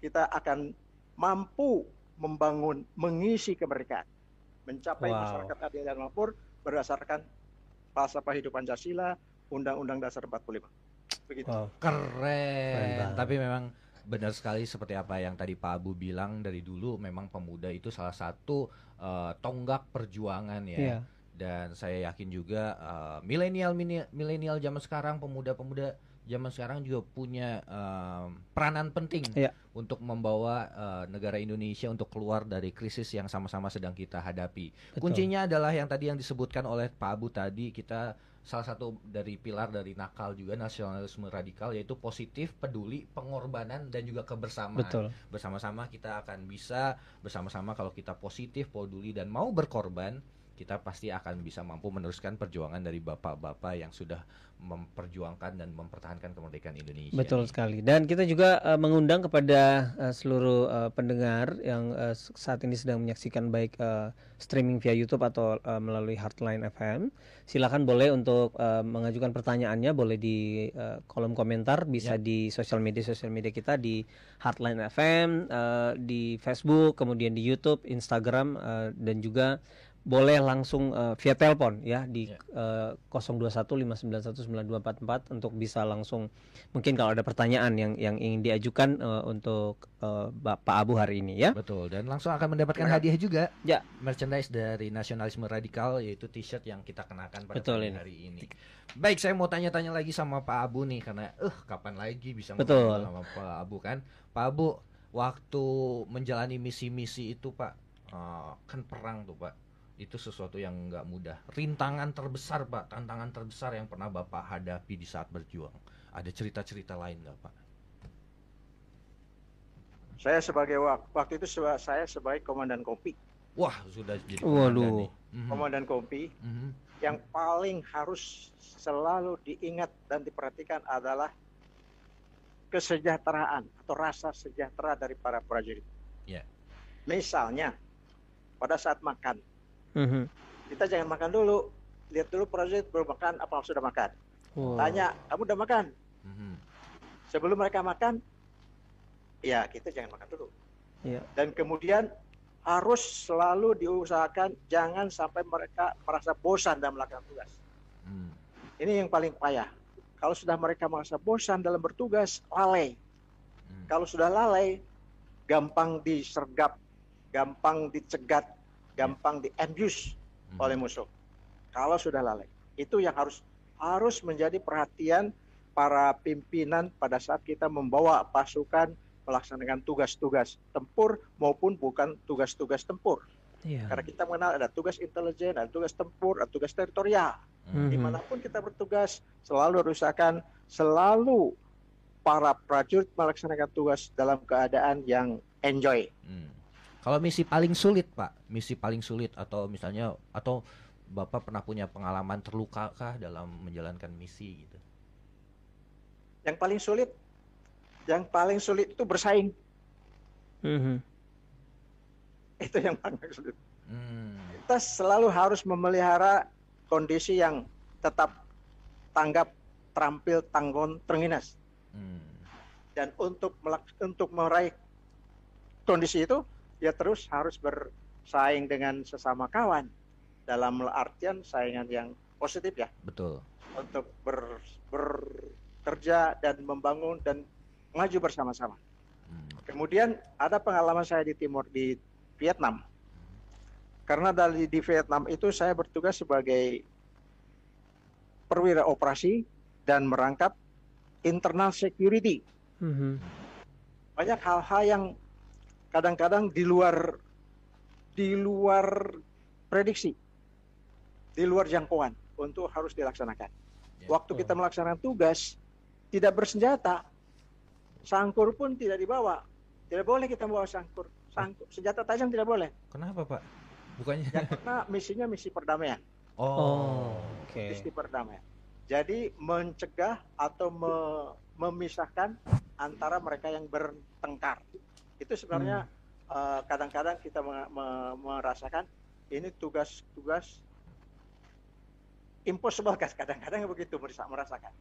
kita akan mampu membangun, mengisi kemerdekaan, mencapai Wow. masyarakat adil dan makmur berdasarkan falsafah hidup Pancasila, Undang-Undang Dasar 45. Begitu. Wow. Keren Keren. Tapi memang benar sekali seperti apa yang tadi Pak Abu bilang dari dulu memang pemuda itu salah satu eh, tonggak perjuangan ya. Iya. Dan saya yakin juga eh, milenial milenial zaman sekarang pemuda-pemuda zaman sekarang juga punya eh, peranan penting Iya. untuk membawa eh, negara Indonesia untuk keluar dari krisis yang sama-sama sedang kita hadapi. Betul. Kuncinya adalah yang tadi yang disebutkan oleh Pak Abu tadi kita salah satu dari pilar dari nakal juga nasionalisme radikal yaitu positif, peduli, pengorbanan dan juga kebersamaan. Betul. Bersama-sama kita akan bisa bersama-sama kalau kita positif, peduli dan mau berkorban, kita pasti akan bisa mampu meneruskan perjuangan dari bapak-bapak yang sudah memperjuangkan dan mempertahankan kemerdekaan Indonesia. Betul sekali. Dan kita juga eh, mengundang kepada eh, seluruh eh, pendengar yang s- saat ini sedang menyaksikan baik eh, streaming via YouTube atau eh, melalui Heartline FM. Silakan boleh untuk eh, mengajukan pertanyaannya boleh di eh, kolom komentar, bisa di sosial media sosial media kita di Heartline FM, eh, di Facebook, kemudian di YouTube, Instagram eh, dan juga boleh langsung eh, via telepon ya di Ya. eh, 0215919244 untuk bisa langsung mungkin kalau ada pertanyaan yang yang ingin diajukan eh, untuk eh, Bapak Abu hari ini ya. Betul dan langsung akan mendapatkan Ya. hadiah juga. Ya. Merchandise dari Nasionalisme Radikal yaitu t-shirt yang kita kenakan pada Betul ini. hari ini. Baik, saya mau tanya-tanya lagi sama Pak Abu nih karena eh kapan lagi bisa Betul. ngobrol sama Pak Abu kan? Pak Abu, waktu menjalani misi-misi itu Pak, eh, kan perang tuh Pak. Itu sesuatu yang nggak mudah. Rintangan terbesar Pak, tantangan terbesar yang pernah Bapak hadapi di saat berjuang. Ada cerita-cerita lain nggak Pak? Saya sebagai wak- waktu itu seba- saya sebagai komandan kompi. Wah, sudah jadi Waduh. komandan nih. Mhm, Komandan kompi mhm. yang paling harus selalu diingat dan diperhatikan adalah kesejahteraan atau rasa sejahtera dari para prajurit. Ya. Misalnya pada saat makan, Mhm. kita jangan makan dulu, lihat dulu prajurit belum makan apa sudah makan. Wow. Tanya, kamu udah makan? Mhm. Sebelum mereka makan, ya kita jangan makan dulu. Iya. Dan kemudian harus selalu diusahakan jangan sampai mereka merasa bosan dalam melakukan tugas. Hmm. Ini yang paling payah. Kalau sudah mereka merasa bosan dalam bertugas, lalai. Hmm. Kalau sudah lalai, gampang disergap, gampang dicegat, gampang di-abuse Hmm. oleh musuh. Kalau sudah lalai, itu yang harus harus menjadi perhatian para pimpinan pada saat kita membawa pasukan melaksanakan tugas-tugas tempur maupun bukan tugas-tugas tempur. Iya. Karena kita mengenal ada tugas intelijen, ada tugas tempur, ada tugas teritorial. Hmm. Di mana pun kita bertugas, selalu usahakan selalu para prajurit melaksanakan tugas dalam keadaan yang enjoy. Hmm. Kalau misi paling sulit, Pak, misi paling sulit atau misalnya atau Bapak pernah punya pengalaman terluka kah dalam menjalankan misi gitu? Yang paling sulit, yang paling sulit itu bersaing. Mhm. Itu yang paling sulit. Hmm. Kita selalu harus memelihara kondisi yang tetap tanggap, terampil, tanggon, teringinas. Hmm. Dan untuk melak- untuk meraih kondisi itu, ya terus harus bersaing dengan sesama kawan dalam artian saingan yang positif ya, Betul. untuk ber, bekerja dan membangun dan maju bersama-sama. Hmm. Kemudian ada pengalaman saya di timur di Vietnam. Karena dari di Vietnam itu saya bertugas sebagai perwira operasi dan merangkap internal security. Mhm. Banyak hal-hal yang kadang-kadang di luar di luar prediksi, di luar jangkauan untuk harus dilaksanakan. Ya. Waktu kita melaksanakan tugas tidak bersenjata, sangkur pun tidak dibawa. Tidak boleh kita bawa sangkur. Sangkur, senjata tajam tidak boleh. Kenapa, Pak? Bukannya Ya, karena misinya misi perdamaian, Oh, oke. misi perdamaian. Jadi mencegah atau me- memisahkan antara mereka yang bertengkar. Itu sebenarnya eh, kadang-kadang kita me- me- merasakan ini tugas-tugas impossible kan kadang-kadang begitu merasa- merasakan.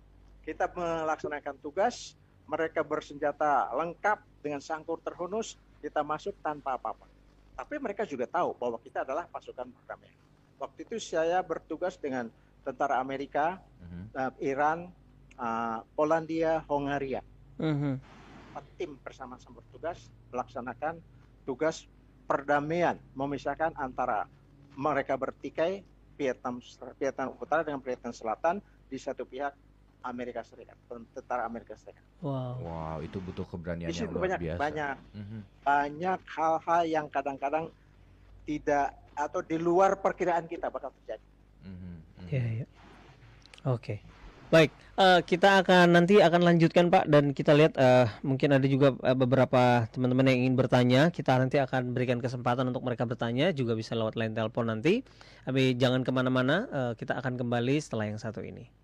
Kita melaksanakan tugas, mereka bersenjata lengkap dengan sangkur terhunus, kita masuk tanpa apa-apa. Tapi mereka juga tahu bahwa kita adalah pasukan perdamaian. Waktu itu saya bertugas dengan tentara Amerika, Mhm. eh, Iran, eh, Polandia, Hongaria. Mhm. Empat tim bersama-sama bertugas melaksanakan tugas perdamaian, memisahkan antara mereka bertikai Vietnam Vietnam Utara dengan Vietnam Selatan di satu pihak Amerika Serikat, tentara Amerika Serikat. Wow. Wow, itu butuh keberanian Di yang luar banyak biasa. banyak Mhm. banyak hal-hal yang kadang-kadang tidak atau di luar perkiraan kita bakal terjadi. Mhm. Mhm. Iya, iya. Oke. Baik, eh, kita akan nanti akan lanjutkan Pak dan kita lihat eh, mungkin ada juga eh, beberapa teman-teman yang ingin bertanya. Kita nanti akan berikan kesempatan untuk mereka bertanya juga bisa lewat line telepon nanti. Tapi jangan ke mana-mana, eh, kita akan kembali setelah yang satu ini.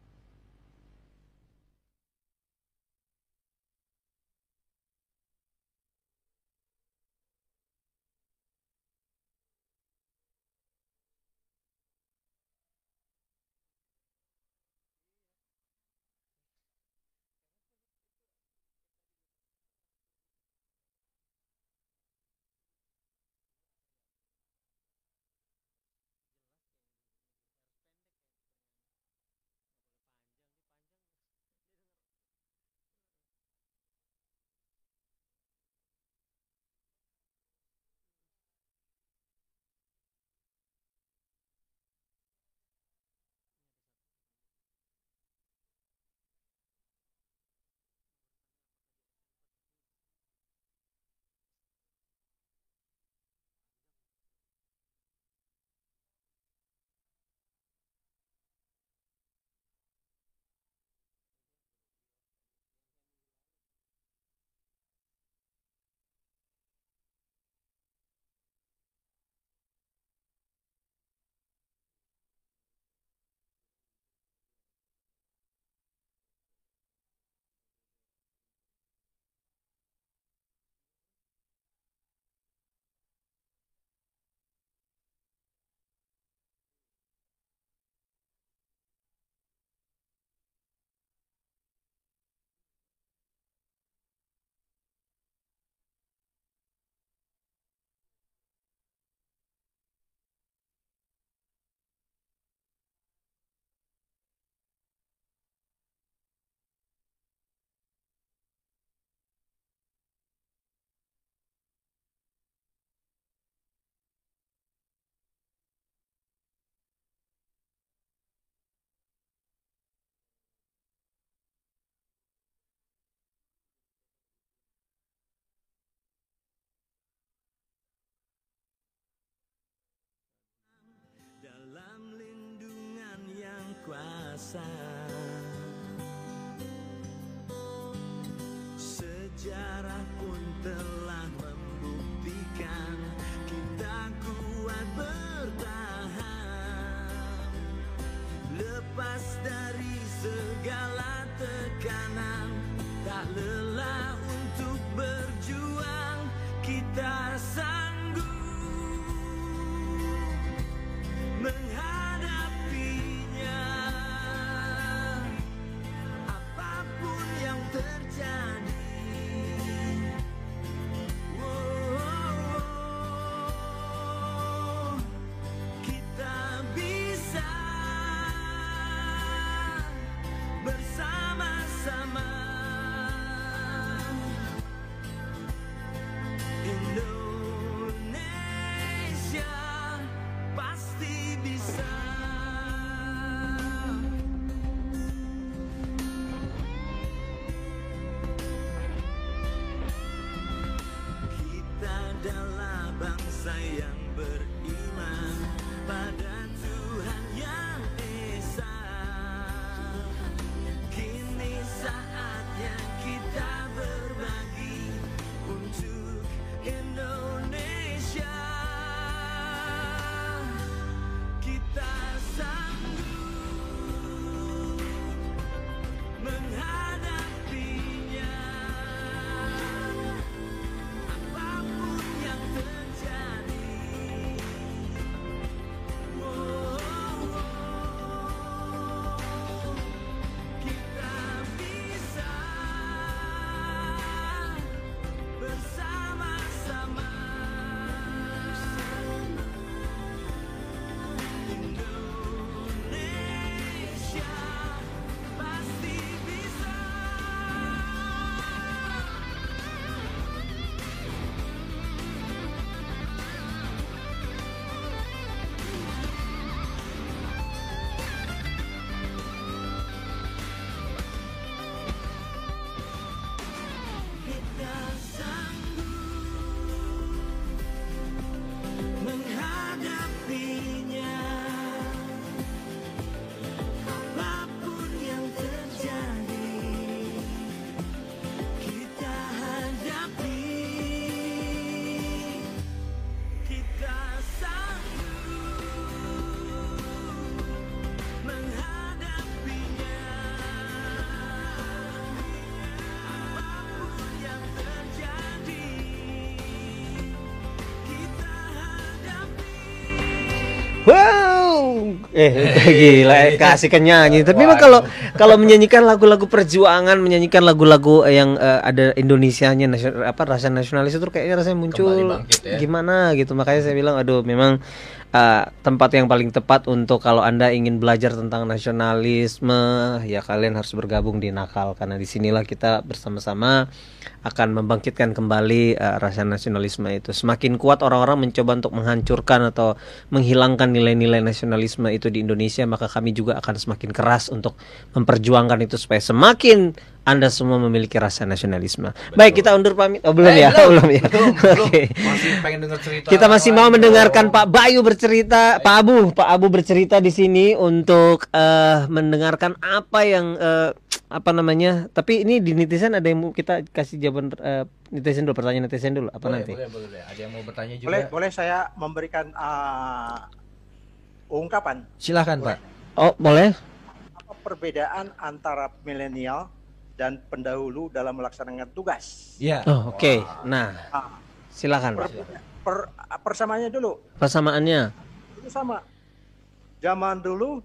Eh gila, eh, keasikan nyanyi. Tapi memang kalau kalau menyanyikan lagu-lagu perjuangan, menyanyikan lagu-lagu yang eh, ada Indonesianya, nasional, apa rasa nasionalis itu kayaknya rasanya muncul bangkit ya. gimana gitu. Makanya saya bilang, aduh, memang eh, tempat yang paling tepat untuk kalau anda ingin belajar tentang nasionalisme, ya kalian harus bergabung di Nakal karena di sinilah kita bersama-sama akan membangkitkan kembali eh, rasa nasionalisme itu. Semakin kuat orang-orang mencoba untuk menghancurkan atau menghilangkan nilai-nilai nasionalisme itu di Indonesia, maka kami juga akan semakin keras untuk memperjuangkan itu supaya semakin anda semua memiliki rasa nasionalisme. Baik, kita undur pamit. Oh, belum Eh, ya? belum, belum ya. belum. Oke. Masih pengen denger cerita. Kita masih mau mendengarkan. Pak Bayu bercerita, Pak Abu, Pak Abu bercerita di sini untuk eh, mendengarkan apa yang eh, apa namanya? Tapi ini di netizen ada yang mau kita kasih jawaban eh, netizen dulu, pertanyaan netizen dulu apa Boleh, nanti? boleh, boleh. Ada yang mau bertanya juga? Boleh, boleh saya memberikan uh, ungkapan Silahkan Pak. Oh, boleh? apa perbedaan antara milenial dan pendahulu dalam melaksanakan tugas. Iya. Oh, oke. Nah, Ah, silakan. per- Pak. per- persamaannya dulu, Persamaannya. itu sama. Zaman dulu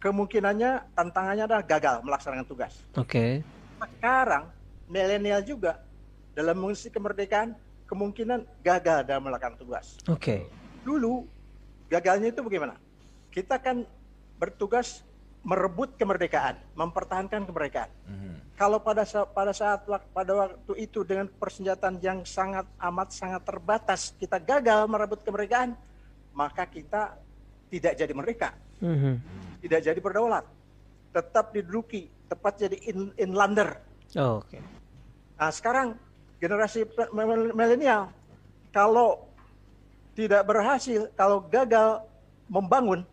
kemungkinannya tantangannya adalah gagal melaksanakan tugas. Oke. Sekarang milenial juga dalam mengisi kemerdekaan kemungkinan gagal dalam melakukan tugas. Oke. Dulu gagalnya itu bagaimana? Kita kan bertugas merebut kemerdekaan, mempertahankan kemerdekaan. Mhm. Kalau pada pada saat pada waktu itu dengan persenjataan yang sangat amat sangat terbatas kita gagal merebut kemerdekaan, maka kita tidak jadi merdeka, Mhm. tidak jadi berdaulat, tetap diduduki, tepat jadi in- inlander. Oh, Oke. Nah sekarang generasi milenial kalau tidak berhasil, kalau gagal membangun,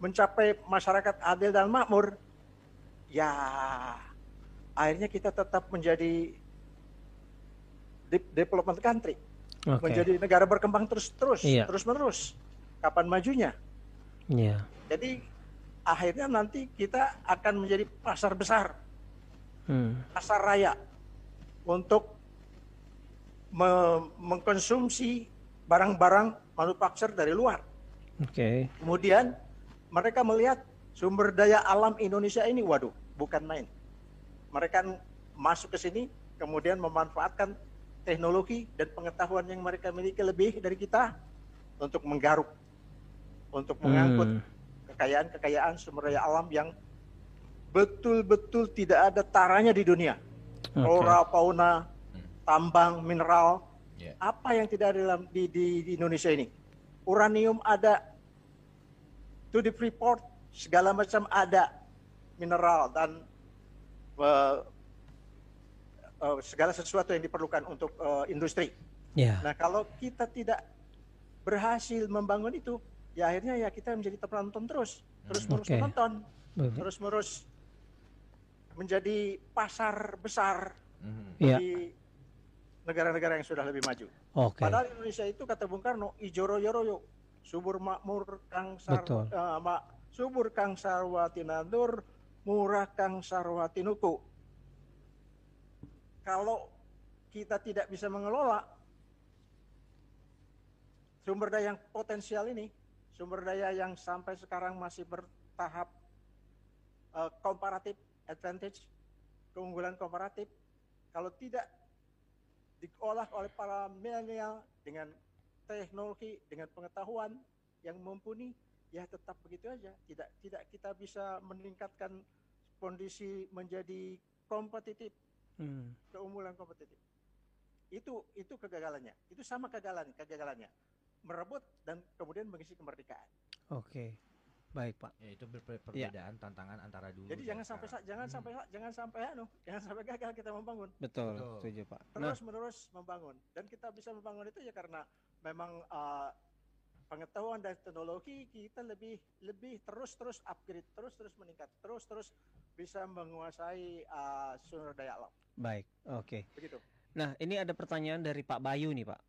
mencapai masyarakat adil dan makmur, ya akhirnya kita tetap menjadi de- development country, Oke. menjadi negara berkembang terus-terus, Iya. terus-menerus. Kapan majunya? Iya. Jadi akhirnya nanti kita akan menjadi pasar besar Hmm. pasar raya untuk me- mengkonsumsi barang-barang manufaktur dari luar. Oke. Kemudian mereka melihat sumber daya alam Indonesia ini, waduh, bukan main. Mereka masuk ke sini, kemudian memanfaatkan teknologi dan pengetahuan yang mereka miliki lebih dari kita untuk menggaruk, untuk mengangkut Hmm. kekayaan-kekayaan sumber daya alam yang betul-betul tidak ada taranya di dunia. Flora, fauna, tambang, mineral, Ya. apa yang tidak ada dalam di, di, di Indonesia ini? Uranium ada, to the Freeport segala macam ada, mineral dan eh, eh, segala sesuatu yang diperlukan untuk eh, industri. Ya. Nah, kalau kita tidak berhasil membangun itu, ya akhirnya ya kita menjadi penonton terus, terus-menerus Oke. menonton, Baik. terus-menerus menjadi pasar besar Mhm. Iya. di negara-negara yang sudah lebih maju. Oke. Padahal Indonesia itu kata Bung Karno, ijo royo royo, subur makmur kang sar, Betul. eh, mak- subur kang sarwati nandur, murah kang sarwati nuku. Kalau kita tidak bisa mengelola sumber daya yang potensial ini, sumber daya yang sampai sekarang masih bertahap eh, comparative advantage, keunggulan komparatif, kalau tidak diolah oleh para milenial dengan teknologi, dengan pengetahuan yang mumpuni, ya tetap begitu aja. Tidak tidak kita bisa meningkatkan kondisi menjadi kompetitif, Hmm. keunggulan kompetitif. Itu itu kegagalannya. Itu sama kegagalan kegagalannya. Merebut dan kemudian mengisi kemerdekaan. Oke. Baik, Pak. Ya itu ber- ber- perbedaan tantangan antara dulu. Jadi jangan sampai sekarang. jangan Hmm. sampai jangan sampai anu, jangan sampai gagal kita membangun. Betul, Betul. setuju, Pak. Nah, terus menerus membangun dan kita bisa membangun itu ya karena memang uh, pengetahuan dan teknologi kita lebih lebih terus terus upgrade terus terus meningkat terus terus bisa menguasai uh, sumber daya alam baik. Oke. begitu Nah, ini ada pertanyaan dari Pak Bayu nih, Pak.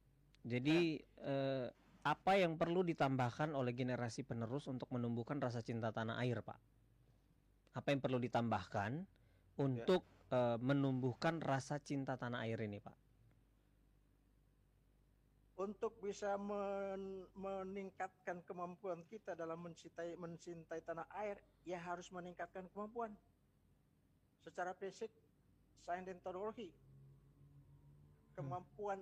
Jadi eh, apa yang perlu ditambahkan oleh generasi penerus untuk menumbuhkan rasa cinta tanah air, Pak? Apa yang perlu ditambahkan untuk eh, menumbuhkan rasa cinta tanah air ini, Pak? Untuk bisa men- meningkatkan kemampuan kita dalam mencintai mencintai tanah air ya harus meningkatkan kemampuan. Secara fisik sains dan teknologi. Kemampuan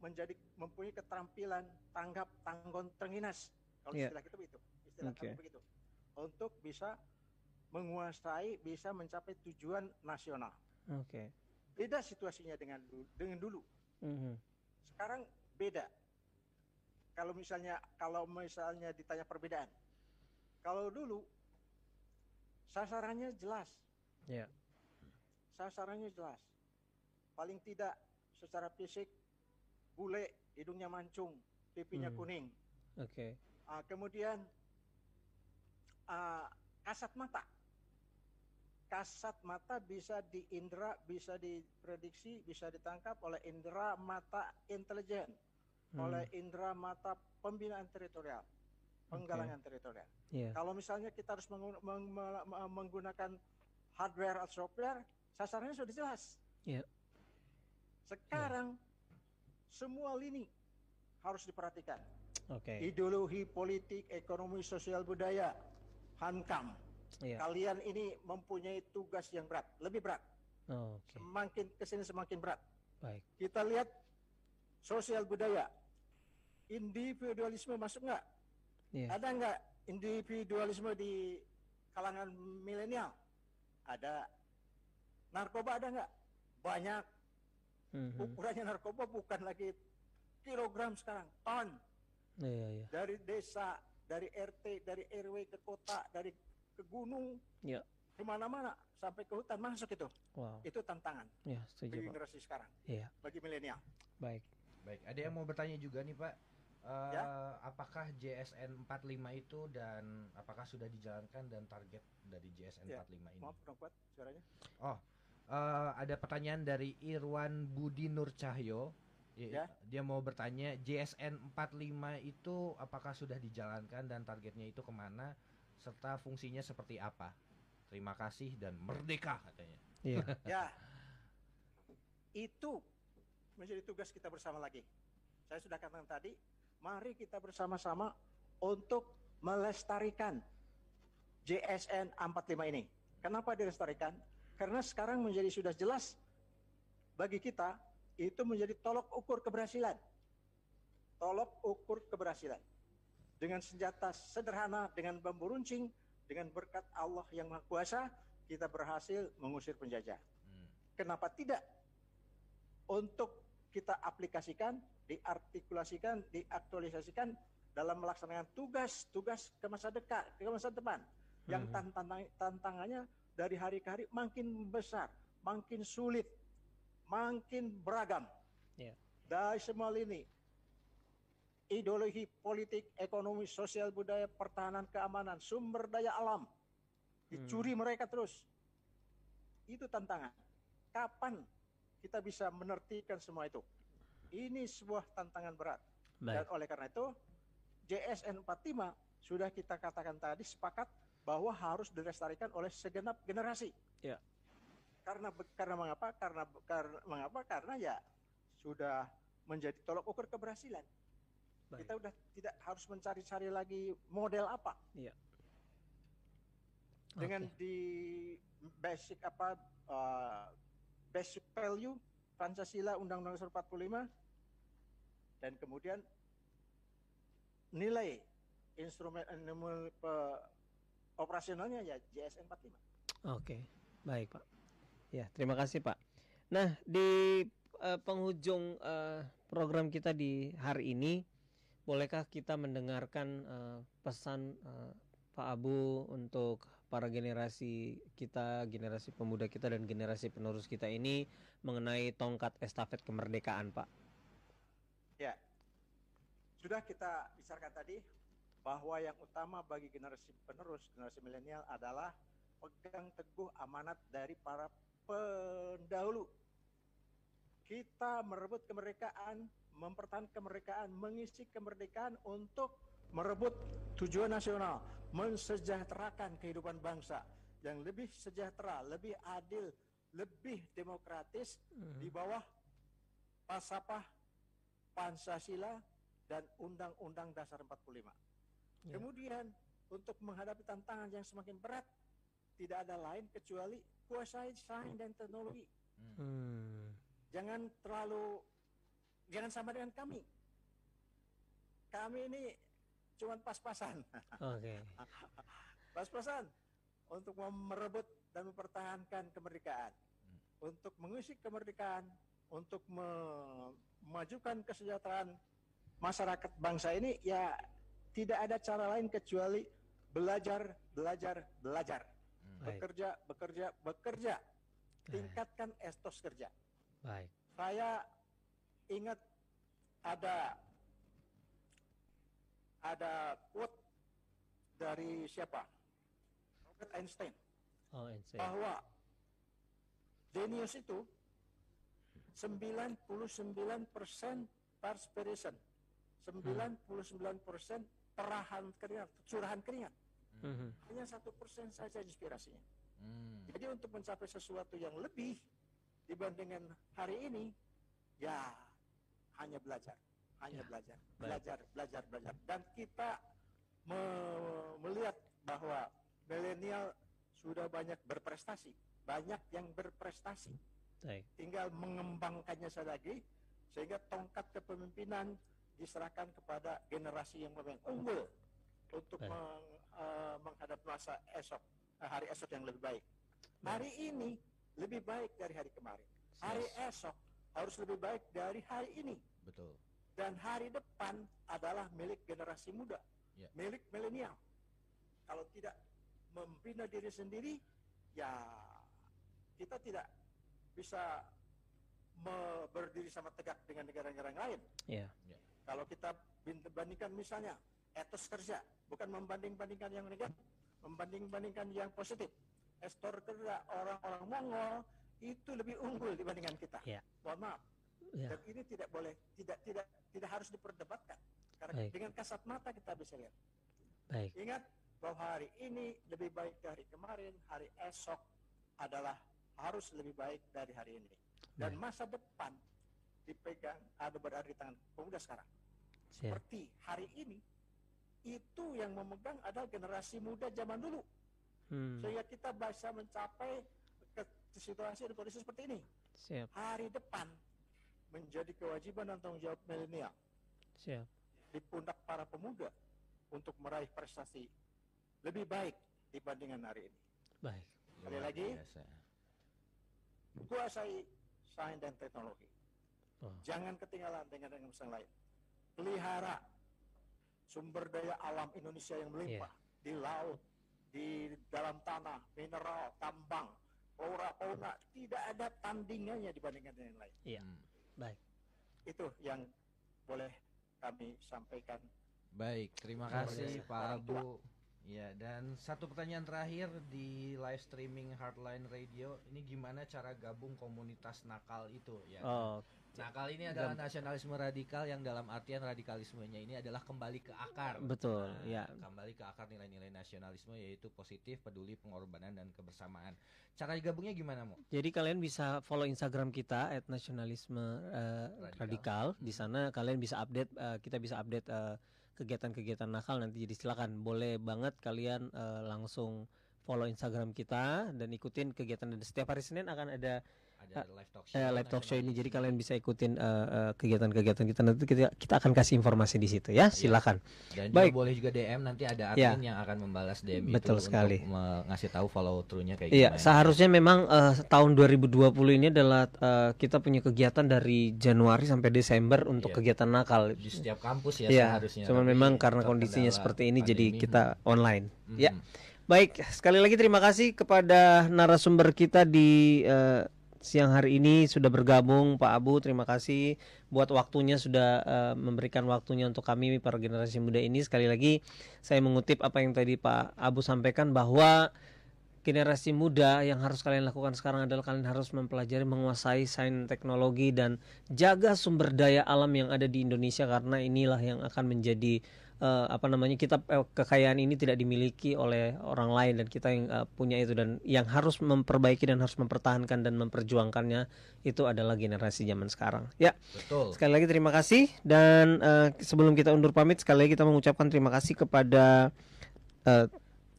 menjadi mempunyai keterampilan tanggap tanggon tenginas kalau Iya. istilah kita begitu. Istilah kami begitu. Untuk bisa menguasai bisa mencapai tujuan nasional. Oke. beda situasinya dengan dulu, dengan dulu. Mhm. sekarang beda. Kalau misalnya kalau misalnya ditanya perbedaan. Kalau dulu sasarannya jelas. Ya. Sasarannya jelas. Paling tidak secara fisik bule, hidungnya mancung, pipinya Hmm. kuning. Oke. Ah, kemudian ah, kasat mata. Kasat mata bisa diindra, bisa diprediksi, bisa ditangkap oleh indera mata intelijen, Hmm. oleh indera mata pembinaan teritorial, penggalangan teritorial. Iya. Kalau misalnya kita harus meng- me- me- menggunakan hardware atau software, sasarannya sudah jelas. Iya. Sekarang semua lini harus diperhatikan Oke. ideologi politik, ekonomi, sosial budaya, hankam. Iya. Kalian ini mempunyai tugas yang berat, lebih berat. Oke. Semakin ke sini semakin berat. Baik. Kita lihat sosial budaya, individualisme masuk nggak? Iya. Ada nggak individualisme di kalangan milenial? Ada. Narkoba ada nggak? Banyak. Mhm. Ukurannya narkoba bukan lagi kilogram sekarang, ton. Iya, iya. dari desa, dari RT, dari RW ke kota, dari ke gunung, Iya. ke mana-mana sampai ke hutan masuk itu. Wow. Itu tantangan Ya, bagi setuju, Pak. generasi sekarang, Iya. bagi milenial. Baik. Baik, ada yang mau bertanya juga nih Pak. Eh, Ya. Apakah JSN 45 itu dan apakah sudah dijalankan dan target dari JSN Ya, 45 ini? Maaf, kurang kuat suaranya. Eh, ada pertanyaan dari Irwan Budi Nur Cahyo. Ya. Dia mau bertanya JSN 45 itu apakah sudah dijalankan dan targetnya itu ke mana serta fungsinya seperti apa? Terima kasih dan merdeka katanya. Iya. ya, itu menjadi tugas kita bersama lagi. Saya sudah katakan tadi, mari kita bersama-sama untuk melestarikan JSN 45 ini. Kenapa dilestarikan? Karena sekarang menjadi sudah jelas bagi kita itu menjadi tolok ukur keberhasilan. Tolok ukur keberhasilan. Dengan senjata sederhana, dengan bambu runcing, dengan berkat Allah yang Maha Kuasa, kita berhasil mengusir penjajah. Hmm. Kenapa tidak? Untuk kita aplikasikan, diartikulasikan, diaktualisasikan dalam melaksanakan tugas-tugas ke masa dekat, ke masa depan. Yang Mhm. tantang- tantangannya dari hari ke hari makin besar, makin sulit, makin beragam. Iya. dari semua lini ideologi politik, ekonomi, sosial, budaya, pertahanan, keamanan, sumber daya alam dicuri mereka terus. Itu tantangan. Kapan kita bisa menertibkan semua itu? Ini sebuah tantangan berat. Dan Baik. oleh karena itu JSN 45 sudah kita katakan tadi sepakat bahwa harus dilestarikan oleh segenap generasi. Ya. Karena karena mengapa? Karena karena mengapa? Karena ya sudah menjadi tolok ukur keberhasilan. Baik. Kita udah tidak harus mencari-cari lagi model apa Iya. dengan Oke. di basic apa uh, basic value Pancasila Undang-Undang Dasar 45 dan kemudian nilai instrumen pe- operasionalnya ya JSN 45. Oke, baik Pak. Ya, terima kasih Pak. Nah, di eh, penghujung eh, program kita di hari ini, bolehkah kita mendengarkan eh, pesan eh, Pak Abu untuk para generasi kita, generasi pemuda kita dan generasi penerus kita ini mengenai tongkat estafet kemerdekaan, Pak? Ya. Sudah kita bicarakan tadi bahwa yang utama bagi generasi penerus, generasi milenial adalah pegang teguh amanat dari para pendahulu. Kita merebut kemerdekaan, mempertahankan kemerdekaan, mengisi kemerdekaan untuk merebut tujuan nasional, mensejahterakan kehidupan bangsa yang lebih sejahtera, lebih adil, lebih demokratis di bawah falsafah Pancasila dan Undang-Undang Dasar 45. Ya. Kemudian untuk menghadapi tantangan yang semakin berat tidak ada lain kecuali kuasai sains dan teknologi. Hmm. Jangan terlalu jangan sama dengan kami. Kami ini cuma pas-pasan. Oke. pas-pasan untuk merebut dan mempertahankan kemerdekaan, untuk mengusik kemerdekaan, untuk memajukan kesejahteraan masyarakat bangsa ini ya tidak ada cara lain kecuali belajar, belajar, belajar, Baik. bekerja, bekerja, bekerja, tingkatkan estos kerja. Baik. Saya ingat ada ada quote dari siapa? Albert Einstein Oh, NC. bahwa genius itu 99% perspiration, 99% perahan keringat, curahan keringat. Mhm. Hanya satu persen saja inspirasinya. Hmm. Jadi untuk mencapai sesuatu yang lebih dibandingkan hari ini, ya hanya belajar, hanya Ya, belajar, baik. belajar, belajar, belajar. Dan kita me- melihat bahwa milenial sudah banyak berprestasi, banyak yang berprestasi. Baik. Tinggal mengembangkannya saja lagi, sehingga tongkat kepemimpinan diserahkan kepada generasi yang memang unggul untuk Baik. meng- eh, menghadap masa esok, eh, hari esok yang lebih baik. Hari ini lebih baik dari hari kemarin. Hari esok harus lebih baik dari hari ini. Betul. Dan hari depan adalah milik generasi muda, Ya. milik milenial. Kalau tidak membina diri sendiri, ya kita tidak bisa me- berdiri sama tegak dengan negara-negara yang lain. Ya. Kalau kita bandingkan misalnya etos kerja, bukan membanding-bandingkan yang negatif, membanding-bandingkan yang positif. Estor kerja orang-orang Mongol itu lebih unggul dibandingkan kita. Ya. Mohon maaf. Ya. Dan ini tidak boleh, tidak tidak tidak harus diperdebatkan. Karena Baik. dengan kasat mata kita bisa lihat. Baik. Ingat bahwa hari ini lebih baik dari kemarin, hari esok adalah harus lebih baik dari hari ini. Dan Baik. masa depan dipegang ada berada di tangan pemuda sekarang. Siap. Seperti hari ini itu yang memegang adalah generasi muda zaman dulu. Hmm. Sehingga kita bisa mencapai ke situasi dan kondisi seperti ini. Siap. Hari depan menjadi kewajiban dan tanggung jawab milenial Siap. di pundak para pemuda untuk meraih prestasi lebih baik dibandingkan hari ini. Baik. Sekali Luar lagi. biasa. Kuasai sains dan teknologi. Oh. Jangan ketinggalan dengan dengan yang lain. Pelihara sumber daya alam Indonesia yang melimpah di laut, di dalam tanah, mineral, tambang, flora, fauna tidak ada tandingannya dibandingkan dengan yang lain. Iya. Baik. itu yang boleh kami sampaikan. Baik, terima kasih. Pak Abu. Ya, dan satu pertanyaan terakhir di live streaming Hardline Radio, ini gimana cara gabung komunitas nakal itu ya? Oh, Nakal ini adalah nasionalisme radikal yang dalam artian radikalismenya ini adalah kembali ke akar. betul, Nah, ya. Kembali ke akar nilai-nilai nasionalisme yaitu positif, peduli, pengorbanan dan kebersamaan. Cara gabungnya gimana, Mo? Jadi kalian bisa follow Instagram kita @nasionalisme eh, Radikal. radikal. Di sana kalian bisa update eh, kita bisa update eh, kegiatan-kegiatan nakal nanti jadi silakan boleh banget kalian eh, langsung follow Instagram kita dan ikutin kegiatan dan setiap hari Senin akan ada Ada live talk show. eh, live talk show ini jadi kalian bisa ikutin eh, eh, kegiatan-kegiatan kita nanti kita, kita akan kasih informasi di situ ya silakan Dan Baik. juga boleh juga DM nanti ada Ya. admin yang akan membalas DM Betul itu sekali. untuk ngasih tahu follow through-nya kayak Iya, gimana. seharusnya memang eh, tahun 2020 ini adalah eh, kita punya kegiatan dari Januari sampai Desember untuk Iya. kegiatan nakal. di setiap kampus ya Iya, seharusnya. cuman memang karena kondisinya seperti ini jadi pandemi. kita online. Mhm. Ya. Baik, sekali lagi terima kasih kepada narasumber kita di eh, siang hari ini sudah bergabung Pak Abu. Terima kasih buat waktunya sudah eh, memberikan waktunya untuk kami para generasi muda ini. Sekali lagi saya mengutip apa yang tadi Pak Abu sampaikan bahwa generasi muda yang harus kalian lakukan sekarang adalah kalian harus mempelajari menguasai sains teknologi dan jaga sumber daya alam yang ada di Indonesia karena inilah yang akan menjadi eh, apa namanya kita eh, kekayaan ini tidak dimiliki oleh orang lain dan kita yang eh, punya itu dan yang harus memperbaiki dan harus mempertahankan dan memperjuangkannya itu adalah generasi zaman sekarang. Ya, Betul. sekali lagi terima kasih dan eh, sebelum kita undur pamit sekali lagi kita mengucapkan terima kasih kepada eh,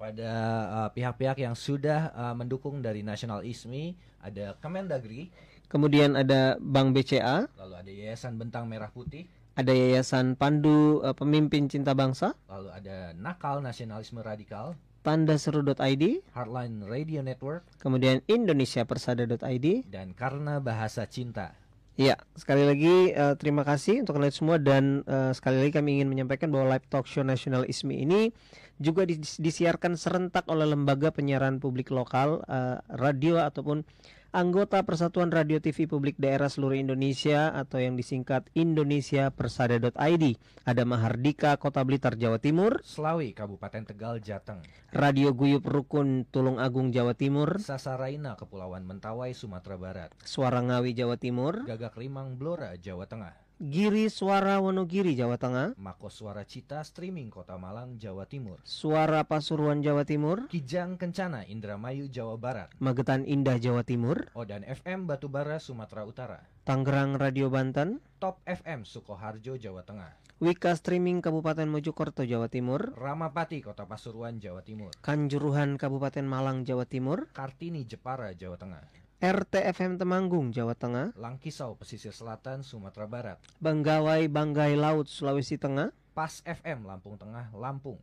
Pada uh, pihak-pihak yang sudah uh, mendukung dari Nasional ISMI ada Kemendagri, kemudian ada Bank BCA, lalu ada Yayasan Bentang Merah Putih, ada Yayasan Pandu eh, Pemimpin Cinta Bangsa, lalu ada Nakal Nasionalisme Radikal, tandaseru.id, Hardline Radio Network, kemudian indonesiapersada.id. dan Karena Bahasa Cinta. Iya, sekali lagi eh, terima kasih untuk kalian semua. Dan eh, sekali lagi kami ingin menyampaikan bahwa live talk show nasional ISMI ini juga dis- disiarkan serentak oleh lembaga penyiaran publik lokal, eh, radio ataupun anggota Persatuan Radio TV Publik Daerah seluruh Indonesia atau yang disingkat Indonesia Persada.id. Ada Mahardika Kota Blitar Jawa Timur, Selawi Kabupaten Tegal Jateng, Radio Guyup Rukun Tulung Agung Jawa Timur, Sasaraina Kepulauan Mentawai Sumatera Barat, Suara Ngawi Jawa Timur, Gagak Limang Blora Jawa Tengah, Giri Suara Wonogiri Jawa Tengah, Mako Suara Cita Streaming Kota Malang Jawa Timur, Suara Pasuruan Jawa Timur, Kijang Kencana Indramayu Jawa Barat, Magetan Indah Jawa Timur, Odan FM Batubara Sumatera Utara, Tangerang Radio Banten, Top FM Sukoharjo Jawa Tengah, Wika Streaming Kabupaten Mojokerto Jawa Timur, Ramapati Kota Pasuruan Jawa Timur, Kanjuruhan Kabupaten Malang Jawa Timur, Kartini Jepara Jawa Tengah, RTFM Temanggung Jawa Tengah, Langkisau Pesisir Selatan Sumatera Barat, Banggawai Banggai Laut Sulawesi Tengah, Pas FM Lampung Tengah Lampung,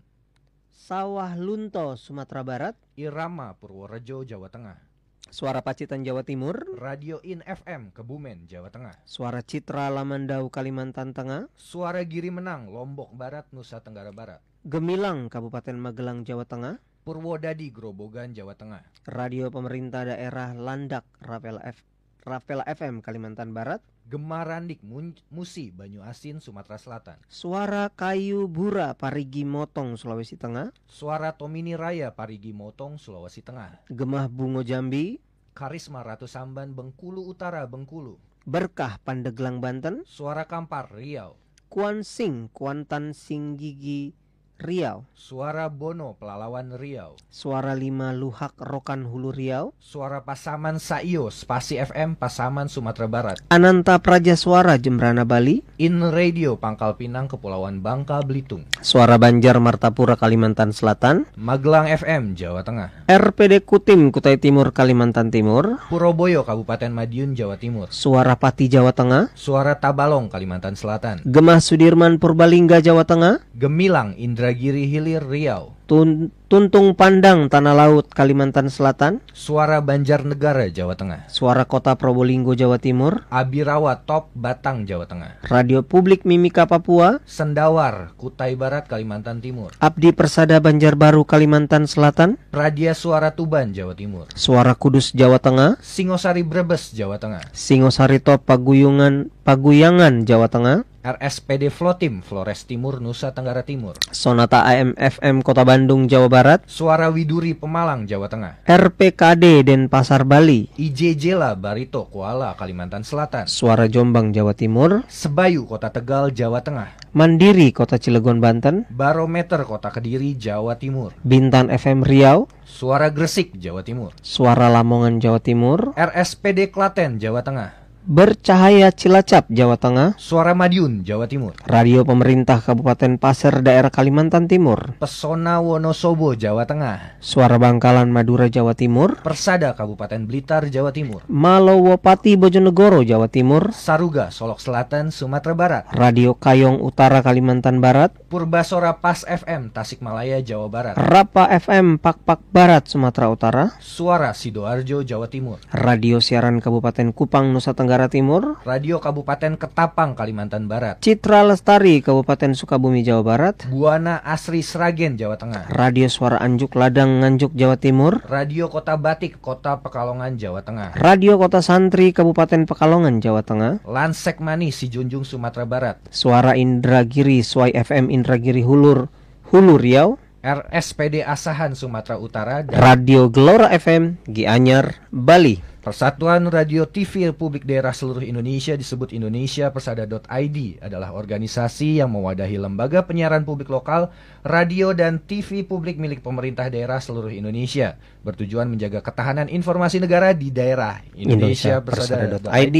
Sawah Lunto Sumatera Barat, Irama Purworejo Jawa Tengah, Suara Pacitan Jawa Timur, Radio In FM Kebumen Jawa Tengah, Suara Citra Lamandau Kalimantan Tengah, Suara Giri Menang Lombok Barat Nusa Tenggara Barat, Gemilang Kabupaten Magelang Jawa Tengah, Purwodadi Grobogan Jawa Tengah, Radio Pemerintah Daerah Landak Rapela F Rapela FM Kalimantan Barat, Gemarandik Musi Banyu Asin Sumatera Selatan, Suara Kayu Bura Parigi Motong Sulawesi Tengah, Suara Tomini Raya Parigi Motong Sulawesi Tengah, Gemah Bungo Jambi, Karisma Ratu Samban Bengkulu Utara Bengkulu, Berkah Pandeglang Banten, Suara Kampar Riau, Kuan Sing Kuantan Singgigi Riau, Suara Bono Pelalawan Riau, Suara Lima Luhak Rokan Hulu Riau, Suara Pasaman Saio Spasi FM Pasaman Sumatera Barat, Ananta Praja Suara Jembrana Bali, In Radio Pangkal Pinang Kepulauan Bangka Belitung, Suara Banjar Martapura Kalimantan Selatan, Magelang FM Jawa Tengah, RPD Kutim Kutai Timur Kalimantan Timur, Puroboyo Kabupaten Madiun Jawa Timur, Suara Pati Jawa Tengah, Suara Tabalong Kalimantan Selatan, Gemah Sudirman Purbalingga Jawa Tengah, Gemilang Indra Indragiri Hilir Riau, Tun- Tuntung Pandang Tanah Laut Kalimantan Selatan, Suara Banjarnegara Jawa Tengah, Suara Kota Probolinggo Jawa Timur, Abirawa Top Batang Jawa Tengah, Radio Publik Mimika Papua, Sendawar Kutai Barat Kalimantan Timur, Abdi Persada Banjarbaru Kalimantan Selatan, Radia Suara Tuban Jawa Timur, Suara Kudus Jawa Tengah, Singosari Brebes Jawa Tengah, Singosari Top Paguyungan Paguyangan Jawa Tengah, RSPD Flotim Flores Timur Nusa Tenggara Timur, Sonata AM FM Kota Bandung Jawa Barat, Suara Widuri Pemalang Jawa Tengah, RPKD Denpasar Bali, IJJLA Barito Kuala Kalimantan Selatan, Suara Jombang Jawa Timur, Sebayu Kota Tegal Jawa Tengah, Mandiri Kota Cilegon Banten, Barometer Kota Kediri Jawa Timur, Bintan FM Riau, Suara Gresik Jawa Timur, Suara Lamongan Jawa Timur, RSPD Klaten Jawa Tengah, Bercahaya Cilacap Jawa Tengah, Suara Madiun Jawa Timur, Radio Pemerintah Kabupaten Pasir Daerah Kalimantan Timur, Pesona Wonosobo Jawa Tengah, Suara Bangkalan Madura Jawa Timur, Persada Kabupaten Blitar Jawa Timur, Malowopati Bojonegoro Jawa Timur, Saruga Solok Selatan Sumatera Barat, Radio Kayong Utara Kalimantan Barat, Purbasora Pas FM Tasikmalaya Jawa Barat, Rapa FM Pakpak Barat Sumatera Utara, Suara Sidoarjo Jawa Timur, Radio Siaran Kabupaten Kupang Nusa Tenggara Timur, Radio Kabupaten Ketapang Kalimantan Barat, Citra Lestari Kabupaten Sukabumi Jawa Barat, Buana Asri Sragen Jawa Tengah, Radio Suara Anjuk Ladang Nganjuk Jawa Timur, Radio Kota Batik Kota Pekalongan Jawa Tengah, Radio Kota Santri Kabupaten Pekalongan Jawa Tengah, Lansek Mani Sijunjung Sumatera Barat, Suara Indragiri Swai FM Indragiri Hulur Hulu Riau, RSPD Asahan Sumatera Utara, dan Radio Gelora FM Gianyar Bali. Persatuan Radio TV Republik Daerah Seluruh Indonesia disebut Indonesia Persada.id adalah organisasi yang mewadahi lembaga penyiaran publik lokal, radio dan TV publik milik pemerintah daerah seluruh Indonesia bertujuan menjaga ketahanan informasi negara di daerah Indonesia Persada.id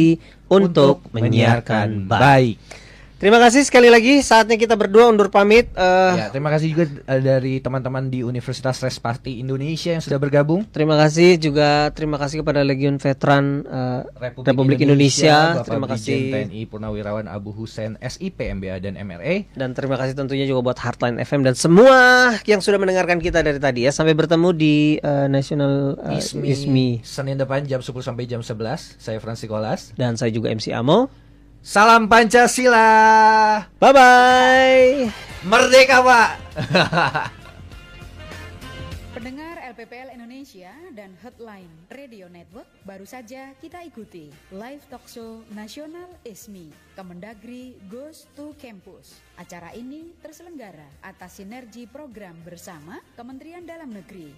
untuk menyiarkan baik. baik. Terima kasih sekali lagi. Saatnya kita berdua undur pamit. Eh, Ya, terima kasih juga eh, dari teman-teman di Universitas Respati Indonesia yang sudah bergabung. Terima kasih juga terima kasih kepada Legiun Veteran eh, Republik Indonesia. Bapak Terima kasih. TNI Purnawirawan Abu Husein SIP MBA dan MRA. dan terima kasih tentunya juga buat Heartline FM dan semua yang sudah mendengarkan kita dari tadi ya. Sampai bertemu di eh, National eh, Ismi, Ismi. Senin depan jam 10 sampai jam 11. Saya Francisco Las. dan saya juga MC Amo. Salam Pancasila. Bye bye. Merdeka, Pak. Pendengar LPPL Indonesia dan Hotline Radio Network baru saja kita ikuti live talkshow nasional ISMI Kemendagri Goes to Campus. Acara ini terselenggara atas sinergi program bersama Kementerian Dalam Negeri